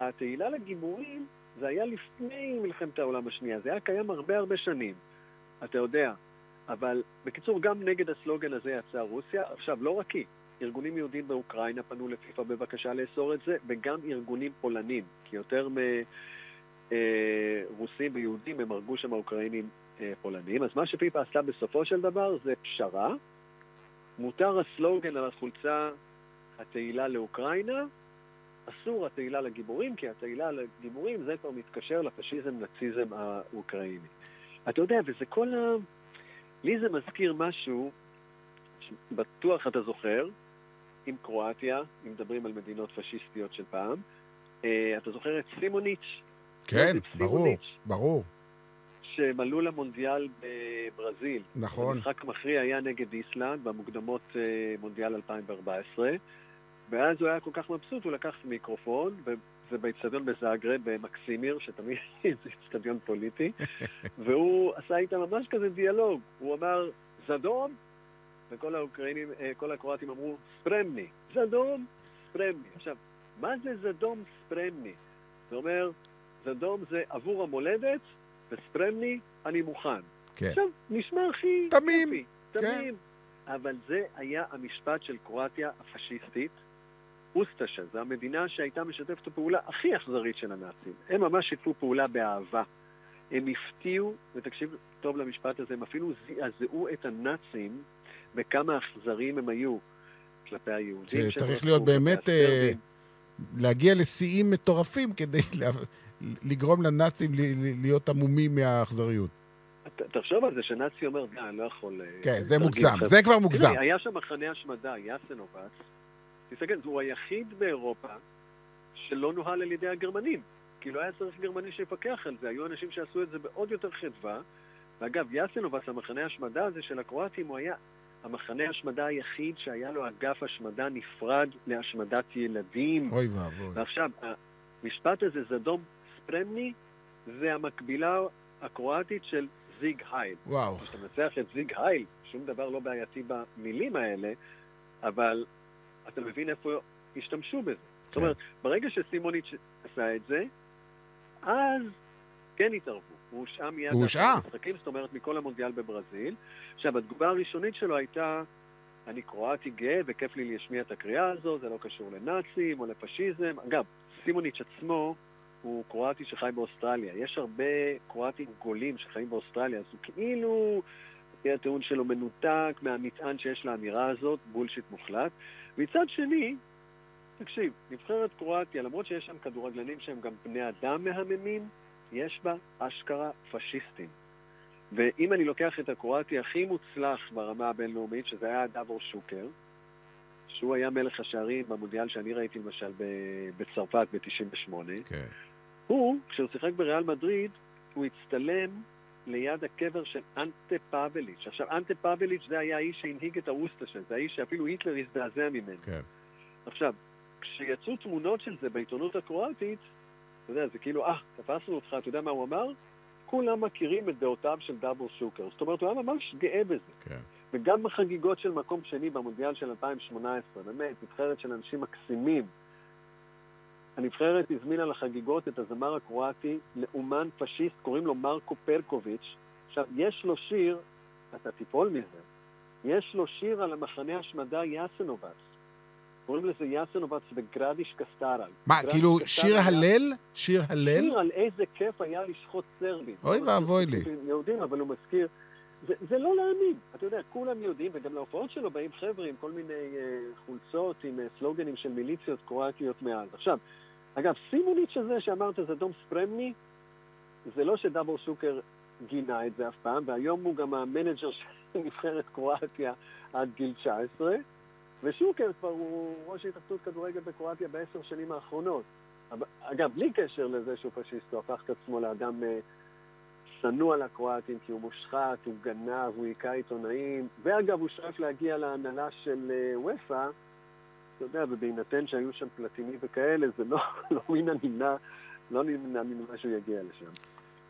התהילה לגיבורים זה היה לפני מלחמת העולם השנייה, זה היה קיים הרבה הרבה שנים, אתה יודע. אבל בקיצור, גם נגד הסלוגן הזה יצאה רוסיה. עכשיו, לא רק היא, ארגונים יהודים באוקראינה פנו לפיפ"א בבקשה לאסור את זה, וגם ארגונים פולנים, כי יותר מרוסים ויהודים הם הרגו שם אוקראינים אה, פולנים. אז מה שפיפ"א עשתה בסופו של דבר זה פשרה. מותר הסלוגן על החולצה התהילה לאוקראינה, אסור התהילה לגיבורים, כי התהילה לגיבורים זה כבר מתקשר לפשיזם נאציזם האוקראיני. אתה יודע, וזה כל ה... לי זה מזכיר משהו, בטוח אתה זוכר, עם קרואטיה, אם מדברים על מדינות פשיסטיות של פעם, אה, אתה זוכר את סימוניץ'? כן, ברור, ברור, שהם עלו למונדיאל בברזיל. נכון. המשחק המכריע היה נגד איסלנד במוקדמות אה, מונדיאל 2014, ואז הוא היה כל כך מבסוט, הוא לקח מיקרופון, וזה באיצטדיון בזאגרב, במקסימיר, שתמיד זה איצטדיון פוליטי, והוא עשה איתם ממש כזה דיאלוג. הוא אמר, זדום, וכל האוקראינים, אה, כל הקרואטים אמרו, ספרמני. זדום, ספרמני. עכשיו, מה זה זדום ספרמני? זה אומר, זדום זה עבור המולדת, וספרמני, אני מוכן. כן. עכשיו, נשמע הכי... תמים, כיפי, כן. תמים. אבל זה היה המשפט של קרואטיה הפשיסטית. אוסטשה, זו המדינה שהייתה משתפת הפעולה הכי אכזרית של הנאצים. הם ממש שיתפו פעולה באהבה. הם הפתיעו, ותקשיב טוב למשפט הזה, הם אפילו זעזעו את הנאצים בכמה אכזריים הם היו כלפי היהודים. שצריך להיות באמת, הסרבים. להגיע לשיאים מטורפים כדי לה- לגרום לנאצים להיות עמומים מהאכזריות. תחשוב על זה שנאצי אומר, די, אני לא יכול... אה, כן, זה מוגזם, אתכם." זה כבר מוגזם. תראה, היה שם מחנה השמדה, יאסנובץ. תסתכל, הוא היחיד באירופה שלא נוהל על ידי הגרמנים. כי לא היה צריך גרמני שיפקח על זה, היו אנשים שעשו את זה בעוד יותר חדווה. ואגב, יאסנובס, המחנה השמדה הזה של הקרואטים, הוא היה המחנה השמדה היחיד שהיה לו אגף השמדה נפרד להשמדת ילדים. אוי ואבוי. ועכשיו, המשפט הזה, זדום ספרמני, זה המקבילה הקרואטית של זיג הייל. וואו. כשאתה מנצח את זיג הייל, שום דבר לא בעייתי במילים האלה, אבל אתה מבין איפה השתמשו בזה. זאת כן. אומרת, ברגע שסימוניץ' עשה את זה, אז כן התערבו. הוא הושעה מיד הוא הושעה. המשחקים, זאת אומרת, מכל המונדיאל בברזיל. עכשיו, התגובה הראשונית שלו הייתה, אני קרואטי גאה וכיף לי להשמיע את הקריאה הזו, זה לא קשור לנאצים או לפשיזם. אגב, סימוניץ' עצמו הוא קרואטי שחי באוסטרליה. יש הרבה קרואטים גולים שחיים באוסטרליה, אז הוא כאילו, לפי הטיעון שלו, מנותק מהמטען שיש לאמירה הזאת, בולשיט מוחלט. מצד שני, תקשיב, נבחרת קרואטיה, למרות שיש שם כדורגלנים שהם גם בני אדם מהממים, יש בה אשכרה פשיסטים. ואם אני לוקח את הקרואטי הכי מוצלח ברמה הבינלאומית, שזה היה דאבור שוקר, שהוא היה מלך השערים במונדיאל שאני ראיתי למשל בצרפת ב-98, כן. הוא, כשהוא שיחק בריאל מדריד, הוא הצטלם ליד הקבר של אנטה פאבליץ'. עכשיו, אנטה פאבליץ' זה היה האיש שהנהיג את האוסטשה, זה האיש שאפילו היטלר הזדעזע ממנו. כן. עכשיו, כשיצאו תמונות של זה בעיתונות הקרואטית, אתה יודע, זה כאילו, אה, תפסנו אותך, אתה יודע מה הוא אמר? כולם מכירים את דעותיו של דאבור שוקר. זאת אומרת, הוא היה ממש גאה בזה. כן. וגם בחגיגות של מקום שני במונדיאל של 2018, באמת, נבחרת של אנשים מקסימים. הנבחרת הזמינה לחגיגות את הזמר הקרואטי לאומן פשיסט, קוראים לו מרקו פרקוביץ'. עכשיו, יש לו שיר, אתה תיפול מזה, יש לו שיר על המחנה השמדה יאסנובץ. קוראים לזה יאסנובץ וגרדיש קסטרה. מה, כאילו שיר הלל? שיר הלל? שיר על איזה כיף היה לשחוט סרבים. אוי לא ואבוי לי. יהודים, אבל הוא מזכיר... זה, זה לא להאמין. אתה יודע, כולם יודעים, וגם להופעות שלו באים חבר'ה עם כל מיני אה, חולצות, עם אה, סלוגנים של מיליציות קרואטיות מאז. עכשיו, אגב, סימוניץ' הזה שאמרת זה דום ספרמני, זה לא שדאבור שוקר גינה את זה אף פעם, והיום הוא גם המנג'ר של נבחרת קרואטיה עד גיל 19, ושוקר כבר הוא ראש התאחדות כדורגל בקרואטיה בעשר שנים האחרונות. אגב, בלי קשר לזה שהוא פשיסט, הוא הפך את עצמו לאדם אה, שנוא על הקרואטים, כי הוא מושחת, הוא גנב, הוא היכה עיתונאים, ואגב, הוא שואף להגיע להנהלה של אה, וופא, אתה יודע, ובהינתן שהיו שם פלטיני וכאלה, זה לא, לא מן הנמנע, לא נמנע ממה שהוא יגיע לשם.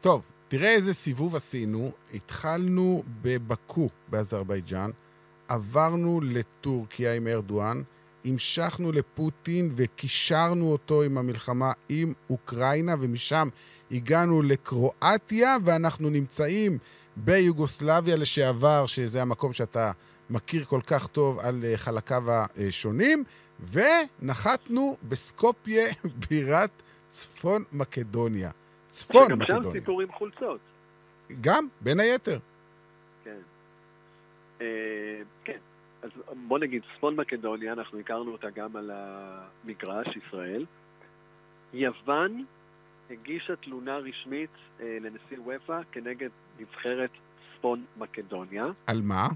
טוב, תראה איזה סיבוב עשינו. התחלנו בבקו באזרבייג'אן, עברנו לטורקיה עם ארדואן, המשכנו לפוטין וקישרנו אותו עם המלחמה עם אוקראינה, ומשם הגענו לקרואטיה, ואנחנו נמצאים ביוגוסלביה לשעבר, שזה המקום שאתה מכיר כל כך טוב על אה, חלקיו השונים, ונחתנו בסקופיה, בירת צפון מקדוניה. צפון גם שם מקדוניה. סיפור עם חולצות. גם, בין היתר. כן. אה, כן. אז בוא נגיד, צפון מקדוניה, אנחנו הכרנו אותה גם על המגרש, ישראל. יוון הגישה תלונה רשמית אה, לנשיא וופא כנגד נבחרת צפון מקדוניה. על מה?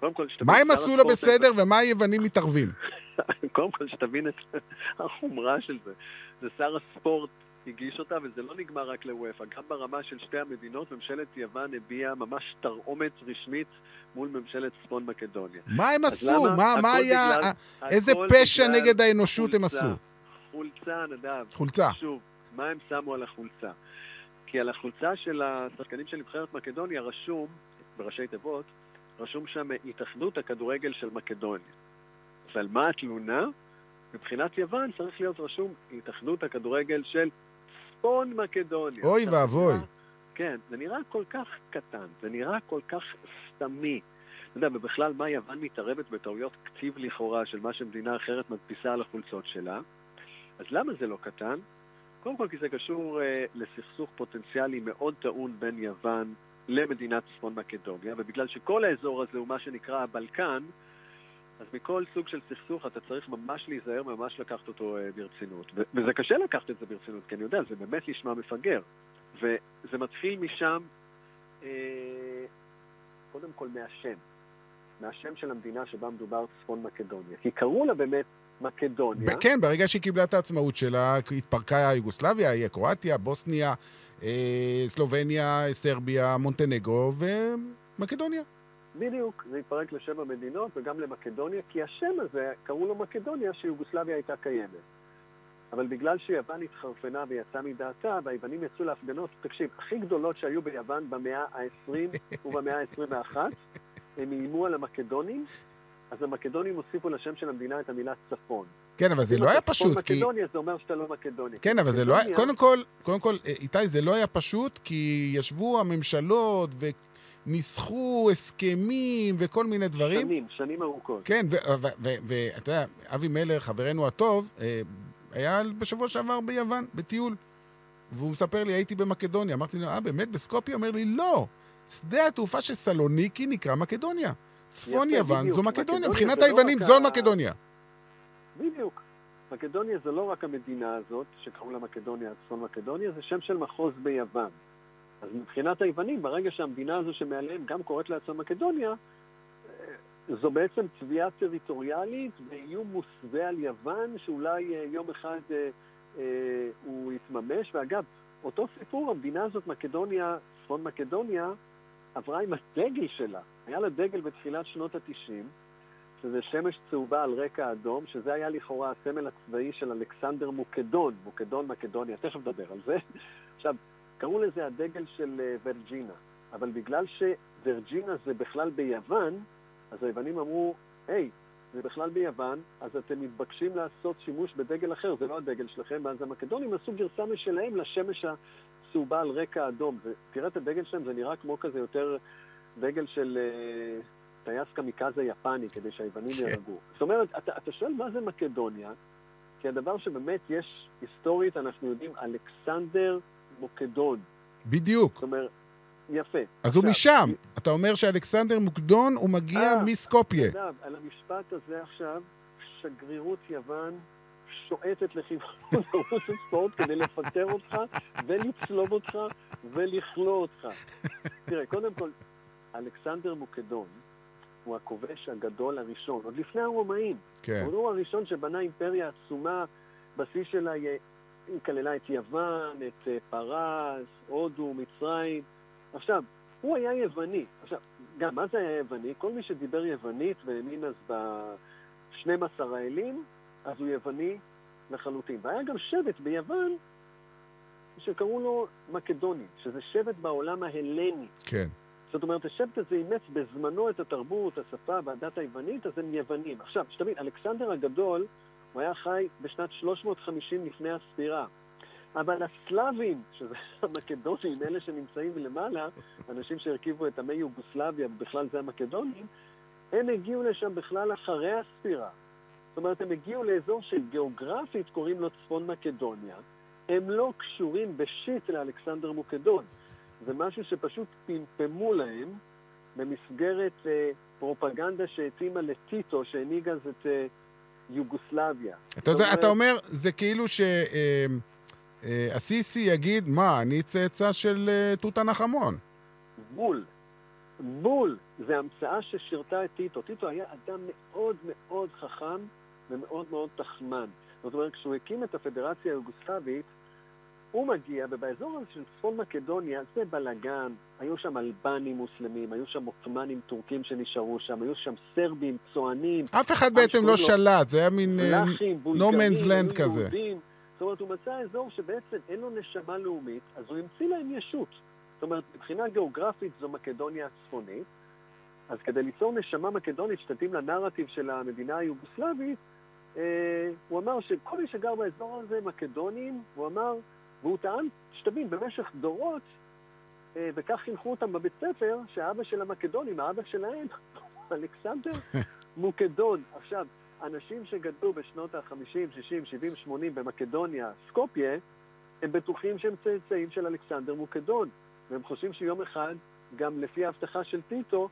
קודם כל, שתבין, מה הם עשו לו בסדר ומה היוונים מתערבים? קודם כל, שתבין את החומרה של זה. זה שר הספורט הגיש אותה, וזה לא נגמר רק לוופא. גם ברמה של שתי המדינות, ממשלת יוון הביעה ממש תרעומת רשמית מול ממשלת צפון מקדוניה. מה הם עשו? למה? מה, מה היה... בגלל- איזה הכל פשע נגד האנושות הם חולצה. עשו? חולצה, נדב. חולצה. שוב, מה הם שמו על החולצה? כי על החולצה של השחקנים של נבחרת מקדוניה רשום, בראשי תיבות, רשום שם התאחדות הכדורגל של מקדוניה. ועל מה התלונה? מבחינת יוון צריך להיות רשום התאחדות הכדורגל של צפון מקדוניה. אוי ואבוי. כן, זה נראה כל כך קטן, זה נראה כל כך סתמי. אתה יודע, ובכלל, מה יוון מתערבת בטעויות כתיב לכאורה של מה שמדינה אחרת מדפיסה על החולצות שלה? אז למה זה לא קטן? קודם כל כי זה קשור אה, לסכסוך פוטנציאלי מאוד טעון בין יוון למדינת צפון מקדוניה, ובגלל שכל האזור הזה הוא מה שנקרא הבלקן, אז מכל סוג של סכסוך אתה צריך ממש להיזהר, ממש לקחת אותו אה, ברצינות. וזה קשה לקחת את זה ברצינות, כי אני יודע, זה באמת נשמע מפגר. וזה מתחיל משם, אה, קודם כל מהשם. מהשם של המדינה שבה מדובר צפון מקדוניה. כי קראו לה באמת מקדוניה. כן, ברגע שהיא קיבלה את העצמאות שלה, התפרקה יוגוסלביה, היא קרואטיה, בוסניה, אה, סלובניה, סרביה, מונטנגרו ומקדוניה. בדיוק, זה התפרק לשבע מדינות וגם למקדוניה, כי השם הזה, קראו לו מקדוניה, שיוגוסלביה הייתה קיימת. אבל בגלל שיוון התחרפנה ויצאה מדעתה, והיוונים יצאו להפגנות, תקשיב, הכי גדולות שהיו ביוון במאה ה-20 ובמאה ה-21, הם איימו על המקדונים, אז המקדונים הוסיפו לשם של המדינה את המילה צפון. כן, אבל זה לא היה פשוט, כי... מקדוניה זה אומר שאתה לא מקדוניה. כן, אבל זה לא היה... קודם כל, קודם כל, איתי, זה לא היה פשוט, כי ישבו הממשלות וניסחו הסכמים וכל מיני דברים. שנים, שנים ארוכות. כן, ואתה יודע, אבי מלר, חברנו הטוב, אה, היה בשבוע שעבר ביוון, בטיול. והוא מספר לי, הייתי במקדוניה. אמרתי לו, אה, באמת, בסקופיה? אומר לי, לא. שדה התעופה של סלוניקי נקרא מקדוניה. צפון יוון. זו מקדוניה. מקדוניה מבחינת לא היוונים זו מקדוניה. בדיוק. מקדוניה זה לא רק המדינה הזאת, שקראו לה מקדוניה, צפון מקדוניה, זה שם של מחוז ביוון. אז מבחינת היוונים, ברגע שהמדינה הזו שמעליהם גם קוראת לעצמה מקדוניה, אה, זו בעצם תביעה טריטוריאלית ואיום מוסווה על יוון, שאולי אה, יום אחד אה, אה, הוא יתממש. ואגב, אותו סיפור, המדינה הזאת, מקדוניה, צפון מקדוניה, עברה עם הדגל שלה. היה לה דגל בתחילת שנות ה-90, שזה שמש צהובה על רקע אדום, שזה היה לכאורה הסמל הצבאי של אלכסנדר מוקדון, מוקדון מקדוניה, תכף נדבר על זה. עכשיו, קראו לזה הדגל של אה, ורג'ינה, אבל בגלל שורג'ינה זה בכלל ביוון, אז היוונים אמרו, היי, זה בכלל ביוון, אז אתם מתבקשים לעשות שימוש בדגל אחר, זה לא הדגל שלכם, ואז המקדונים עשו גרסה משלהם לשמש הצהובה על רקע אדום. ותראה את הדגל שלהם, זה נראה כמו כזה יותר דגל של אה, טייס קמיקזה יפני, כדי שהיוונים כן. יהרגו. זאת אומרת, אתה, אתה שואל מה זה מקדוניה, כי הדבר שבאמת יש, היסטורית, אנחנו יודעים, אלכסנדר מוקדון. בדיוק. זאת אומרת, יפה. אז הוא עכשיו, משם. אתה אומר שאלכסנדר מוקדון, הוא מגיע אה, מסקופיה. אגב, על המשפט הזה עכשיו, שגרירות יוון שועטת לכיוון ערוץ הספורט כדי לפטר אותך ולצלוב אותך ולכלוא אותך. תראה, קודם כל, אלכסנדר מוקדון הוא הכובש הגדול הראשון, עוד לפני הרומאים. כן. הוא הראשון שבנה אימפריה עצומה, בשיא שלה היא כללה את יוון, את אה, פרס, הודו, מצרים. עכשיו, הוא היה יווני. עכשיו, גם מה זה היה יווני? כל מי שדיבר יוונית והאמין אז ב-12 האלים, אז הוא יווני לחלוטין. והיה גם שבט ביוון שקראו לו מקדונים, שזה שבט בעולם ההלני. כן. זאת אומרת, השבט הזה אימץ בזמנו את התרבות, השפה והדת היוונית, אז הם יוונים. עכשיו, שתבין, אלכסנדר הגדול, הוא היה חי בשנת 350 לפני הספירה. אבל הסלאבים, שזה המקדונים, אלה שנמצאים למעלה, אנשים שהרכיבו את עמי יוגוסלביה, ובכלל זה המקדונים, הם הגיעו לשם בכלל אחרי הספירה. זאת אומרת, הם הגיעו לאזור שגיאוגרפית קוראים לו צפון מקדוניה. הם לא קשורים בשיט לאלכסנדר מוקדון. זה משהו שפשוט פמפמו להם במסגרת אה, פרופגנדה שהתאימה לטיטו, שהנהיג אז את אה, יוגוסלביה. אתה יודע, אתה אומר, זה כאילו שהסיסי יגיד, מה, אני צאצא של אה, תות הנחמון. בול. בול. זה המצאה ששירתה את טיטו. טיטו היה אדם מאוד מאוד חכם ומאוד מאוד תחמן. זאת אומרת, כשהוא הקים את הפדרציה היוגוסלבית, הוא מגיע, ובאזור הזה של צפון מקדוניה זה בלאגן, היו שם אלבנים מוסלמים, היו שם עות'מאנים טורקים שנשארו שם, היו שם סרבים, צוענים, אף אחד בעצם לא שלט, זה היה מין... אה, man's land היו כזה. יהודים. זאת אומרת, הוא מצא אזור שבעצם אין לו נשמה לאומית, אז הוא המציא להם ישות. זאת אומרת, מבחינה גיאוגרפית זו מקדוניה הצפונית, אז כדי ליצור נשמה מקדונית שתתאים לנרטיב של המדינה היוגוסלבית, אה, הוא אמר שכל מי שגר באזור הזה מקדונים, הוא אמר, והוא טען, שתבין, במשך דורות, אה, וכך חינכו אותם בבית ספר, שהאבא של המקדונים, האבא שלהם, אלכסנדר מוקדון. עכשיו, אנשים שגדלו בשנות ה-50, 60, 70, 80 במקדוניה, סקופיה, הם בטוחים שהם צאצאים של אלכסנדר מוקדון. והם חושבים שיום אחד, גם לפי ההבטחה של טיטו,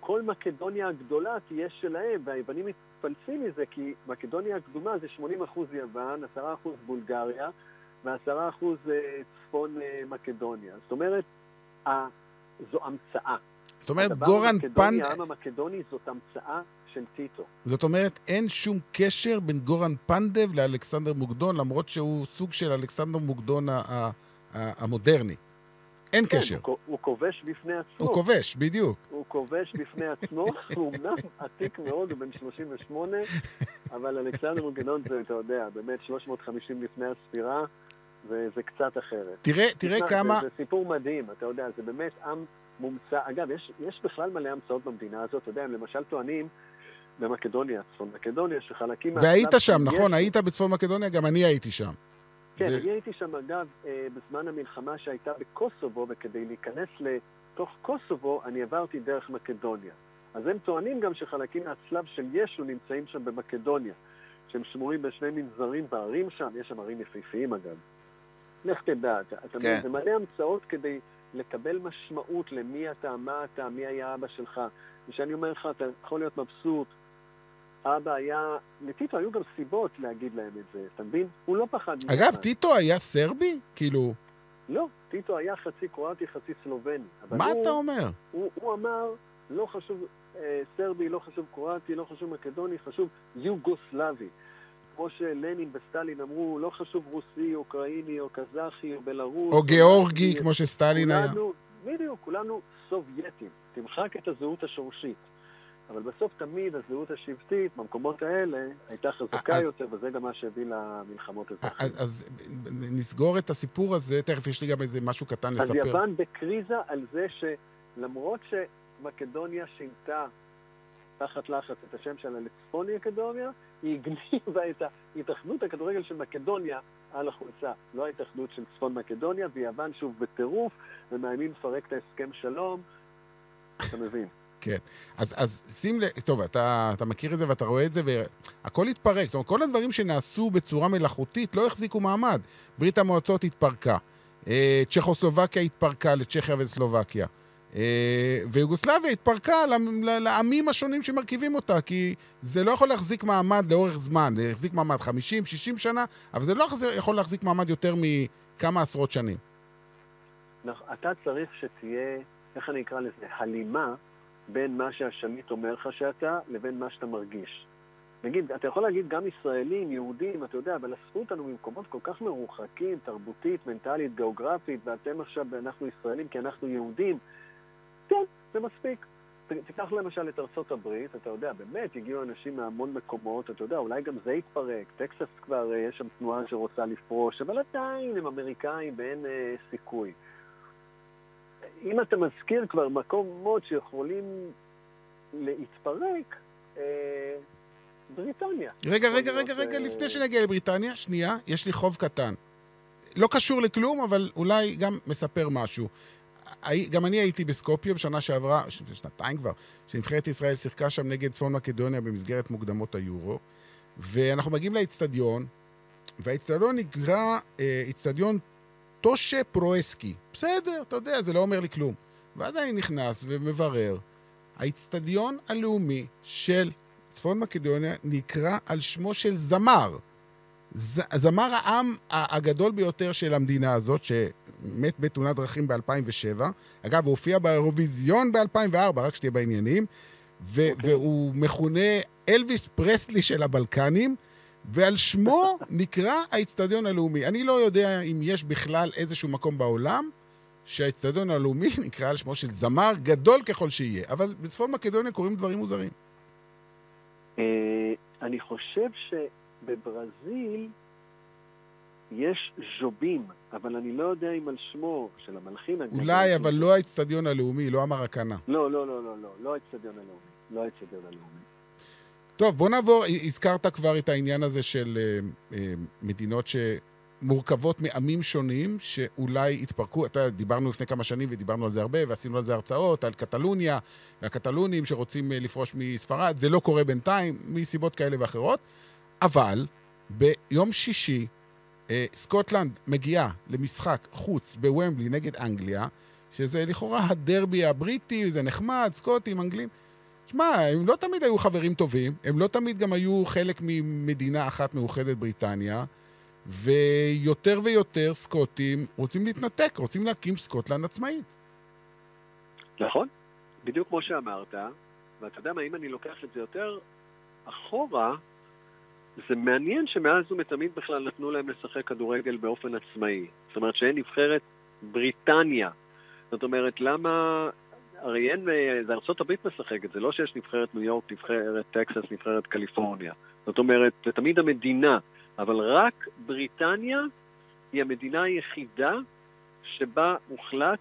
כל מקדוניה הגדולה תהיה שלהם, והיוונים מתפלצים מזה, כי מקדוניה הקדומה זה 80% יוון, 10% בולגריה ו-10% צפון אה, מקדוניה. זאת אומרת, זו המצאה. זאת אומרת, גורן פנדב... העם המקדוני זאת המצאה של טיטו. זאת אומרת, אין שום קשר בין גורן פנדב לאלכסנדר מוקדון, למרות שהוא סוג של אלכסנדר מוקדון המודרני. אין כן, קשר. הוא, הוא כובש בפני עצמו. הוא כובש, בדיוק. הוא כובש בפני עצמו, הוא אמנם עתיק מאוד, הוא בן 38, אבל אלכסנדר מוקדון זה, אתה יודע, באמת 350 לפני הספירה, וזה קצת אחרת. תראה, תראה תשמע, כמה... זה, זה סיפור מדהים, אתה יודע, זה באמת עם מומצא. אגב, יש, יש בכלל מלא המצאות במדינה הזאת, אתה יודע, הם למשל טוענים במקדוניה, צפון מקדוניה, שחלקים... והיית שם, של נכון? היית בצפון מקדוניה? גם אני הייתי שם. כן, זה- אני הייתי שם, אגב, אה, בזמן המלחמה שהייתה בקוסובו, וכדי להיכנס לתוך קוסובו, אני עברתי דרך מקדוניה. אז הם טוענים גם שחלקים מהצלב של ישו נמצאים שם במקדוניה, שהם שמורים בשני מנזרים בערים שם, יש שם ערים יפהפיים אגב. לך תדע, אתה, אתה כן. מבין, זה מלא המצאות כדי לקבל משמעות למי אתה, מה אתה, מי היה אבא שלך. ושאני אומר לך, אתה יכול להיות מבסוט. אבא היה, לטיטו היו גם סיבות להגיד להם את זה, אתה מבין? הוא לא פחד מאף אגב. טיטו היה סרבי? כאילו, לא, טיטו היה חצי קרואטי, חצי סלובני. מה הוא, אתה אומר? הוא, הוא אמר, לא חשוב אה, סרבי, לא חשוב קרואטי, לא חשוב מקדוני, חשוב יוגוסלבי. כמו שלנין וסטלין אמרו, לא חשוב רוסי, אוקראיני, או קזחי, או בלרוס. או גיאורגי, נאצי. כמו שסטלין היה. בדיוק, כולנו סובייטים. תמחק את הזהות השורשית. אבל בסוף תמיד הזהות השבטית במקומות האלה הייתה חזקה אז- יותר, וזה גם מה שהביא למלחמות אז, האזרחיות. אז נסגור את הסיפור הזה, תכף יש לי גם איזה משהו קטן אז לספר. יוון בקריזה על זה שלמרות שמקדוניה שינתה תחת לחץ את השם שלה לצפון מקדוניה, היא הגניבה את ההתאחדות הכדורגל של מקדוניה על החולצה, לא ההתאחדות של צפון מקדוניה, ויוון שוב בטירוף, ומאיימים לפרק את ההסכם שלום, אתה מבין. אז, אז שים לב, טוב, אתה, אתה מכיר את זה ואתה רואה את זה, והכל התפרק. זאת אומרת, כל הדברים שנעשו בצורה מלאכותית לא החזיקו מעמד. ברית המועצות התפרקה, אה, צ'כוסלובקיה התפרקה לצ'כיה וסלובקיה, אה, ויוגוסלביה התפרקה לעמים השונים שמרכיבים אותה, כי זה לא יכול להחזיק מעמד לאורך זמן. זה יחזיק מעמד 50, 60 שנה, אבל זה לא יכול להחזיק מעמד יותר מכמה עשרות שנים. נכון, אתה צריך שתהיה, איך אני אקרא לזה, הלימה בין מה שהשליט אומר לך שאתה לבין מה שאתה מרגיש. נגיד, אתה יכול להגיד גם ישראלים, יהודים, אתה יודע, אבל אספו אותנו ממקומות כל כך מרוחקים, תרבותית, מנטלית, גיאוגרפית, ואתם עכשיו, אנחנו ישראלים כי אנחנו יהודים. כן, זה מספיק. תיקח למשל את ארצות הברית, אתה יודע, באמת הגיעו אנשים מהמון מקומות, אתה יודע, אולי גם זה יתפרק. טקסס כבר, אה, יש שם תנועה שרוצה לפרוש, אבל עדיין הם אמריקאים ואין אה, סיכוי. אם אתה מזכיר כבר מקומות שיכולים להתפרק, אה, בריטניה. רגע, רגע, רגע, רגע, אה, לפני שנגיע לבריטניה, שנייה, יש לי חוב קטן. לא קשור לכלום, אבל אולי גם מספר משהו. גם אני הייתי בסקופיה בשנה שעברה, ש- שנתיים כבר, שנבחרת ישראל שיחקה שם נגד צפון מקדוניה במסגרת מוקדמות היורו, ואנחנו מגיעים לאצטדיון, והאצטדיון נקרא אה, אצטדיון טושה פרואסקי. בסדר, אתה יודע, זה לא אומר לי כלום. ואז אני נכנס ומברר. האצטדיון הלאומי של צפון מקדוניה נקרא על שמו של זמר. ז, זמר העם הגדול ביותר של המדינה הזאת, שמת בתאונת דרכים ב-2007. אגב, הוא הופיע באירוויזיון ב-2004, רק שתהיה בעניינים. ו- אוקיי. והוא מכונה אלוויס פרסלי של הבלקנים, ועל שמו נקרא האצטדיון הלאומי. אני לא יודע אם יש בכלל איזשהו מקום בעולם שהאצטדיון הלאומי נקרא על שמו של זמר גדול ככל שיהיה, אבל בצפון מקדוניה קורים דברים מוזרים. אה, אני חושב שבברזיל יש ז'ובים, אבל אני לא יודע אם על שמו של המלחין. אולי, אבל לא האצטדיון הלאומי, לא המרקנה. לא, לא, לא, לא, לא, לא האצטדיון הלאומי. לא האצטדיון הלאומי. טוב, בוא נעבור, הזכרת כבר את העניין הזה של אה, אה, מדינות שמורכבות מעמים שונים, שאולי התפרקו. אתה יודע, דיברנו לפני כמה שנים ודיברנו על זה הרבה, ועשינו על זה הרצאות, על קטלוניה, והקטלונים שרוצים אה, לפרוש מספרד. זה לא קורה בינתיים, מסיבות כאלה ואחרות. אבל ביום שישי, סקוטלנד מגיעה למשחק חוץ בוומבלי נגד אנגליה, שזה לכאורה הדרבי הבריטי, זה נחמד, סקוטים, אנגלים. שמע, הם לא תמיד היו חברים טובים, הם לא תמיד גם היו חלק ממדינה אחת מאוחדת בריטניה, ויותר ויותר סקוטים רוצים להתנתק, רוצים להקים סקוטלנד עצמאית. נכון, בדיוק כמו שאמרת, ואתה יודע מה, אם אני לוקח את זה יותר אחורה, זה מעניין שמאז ומתמיד בכלל נתנו להם לשחק כדורגל באופן עצמאי. זאת אומרת שאין נבחרת בריטניה. זאת אומרת, למה... הרי אין, זה הברית משחקת, זה לא שיש נבחרת ניו יורק, נבחרת טקסס, נבחרת קליפורניה. זאת אומרת, זה תמיד המדינה, אבל רק בריטניה היא המדינה היחידה שבה הוחלט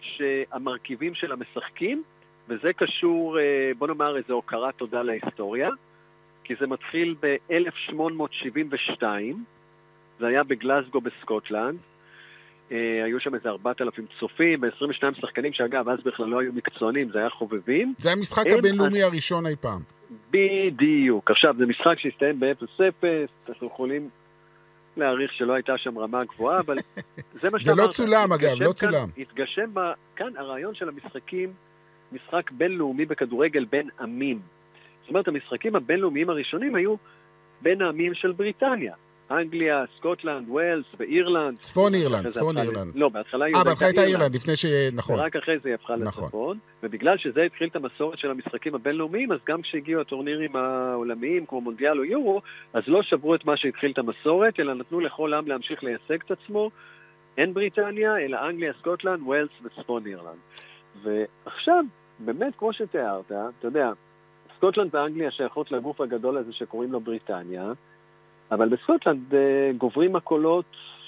שהמרכיבים שלה משחקים, וזה קשור, אה, בוא נאמר, איזו הוקרת תודה להיסטוריה, כי זה מתחיל ב-1872, זה היה בגלסגו בסקוטלנד, אה, היו שם איזה 4,000 צופים, ו-22 שחקנים, שאגב, אז בכלל לא היו מקצוענים, זה היה חובבים. זה המשחק הבינלאומי הראשון אי פעם. בדיוק. עכשיו, זה משחק שהסתיים ב-0-0, אנחנו יכולים להעריך שלא הייתה שם רמה גבוהה, אבל זה מה שאמרת. זה לא צולם, אגב, לא צולם. התגשם בה, כאן הרעיון של המשחקים, משחק בינלאומי בכדורגל בין עמים. זאת אומרת, המשחקים הבינלאומיים הראשונים היו בין העמים של בריטניה. אנגליה, סקוטלנד, ווילס ואירלנד. צפון אירלנד, צפון אירלנד. לא, בהתחלה היא בהתחלה הייתה אירלנד, לפני ש... נכון. ורק אחרי זה היא הפכה נכון. לצפון. ובגלל שזה התחיל את המסורת של המשחקים הבינלאומיים, אז גם כשהגיעו הטורנירים העולמיים, כמו מונדיאל או יורו, אז לא שברו את מה שהתחיל את המסורת, אלא נתנו לכל עם להמשיך לייצג את עצמו. אין בריטניה, אלא אנגליה, סקוטלנד, ווילס וצפון אירלנד. ועכשיו, באמת, כמו שתיארת, אתה יודע, סקוטלנד ואנגליה שייכות לגוף הגדול הזה שקוראים לו בריטניה, אבל בסקוטלנד אה, גוברים הקולות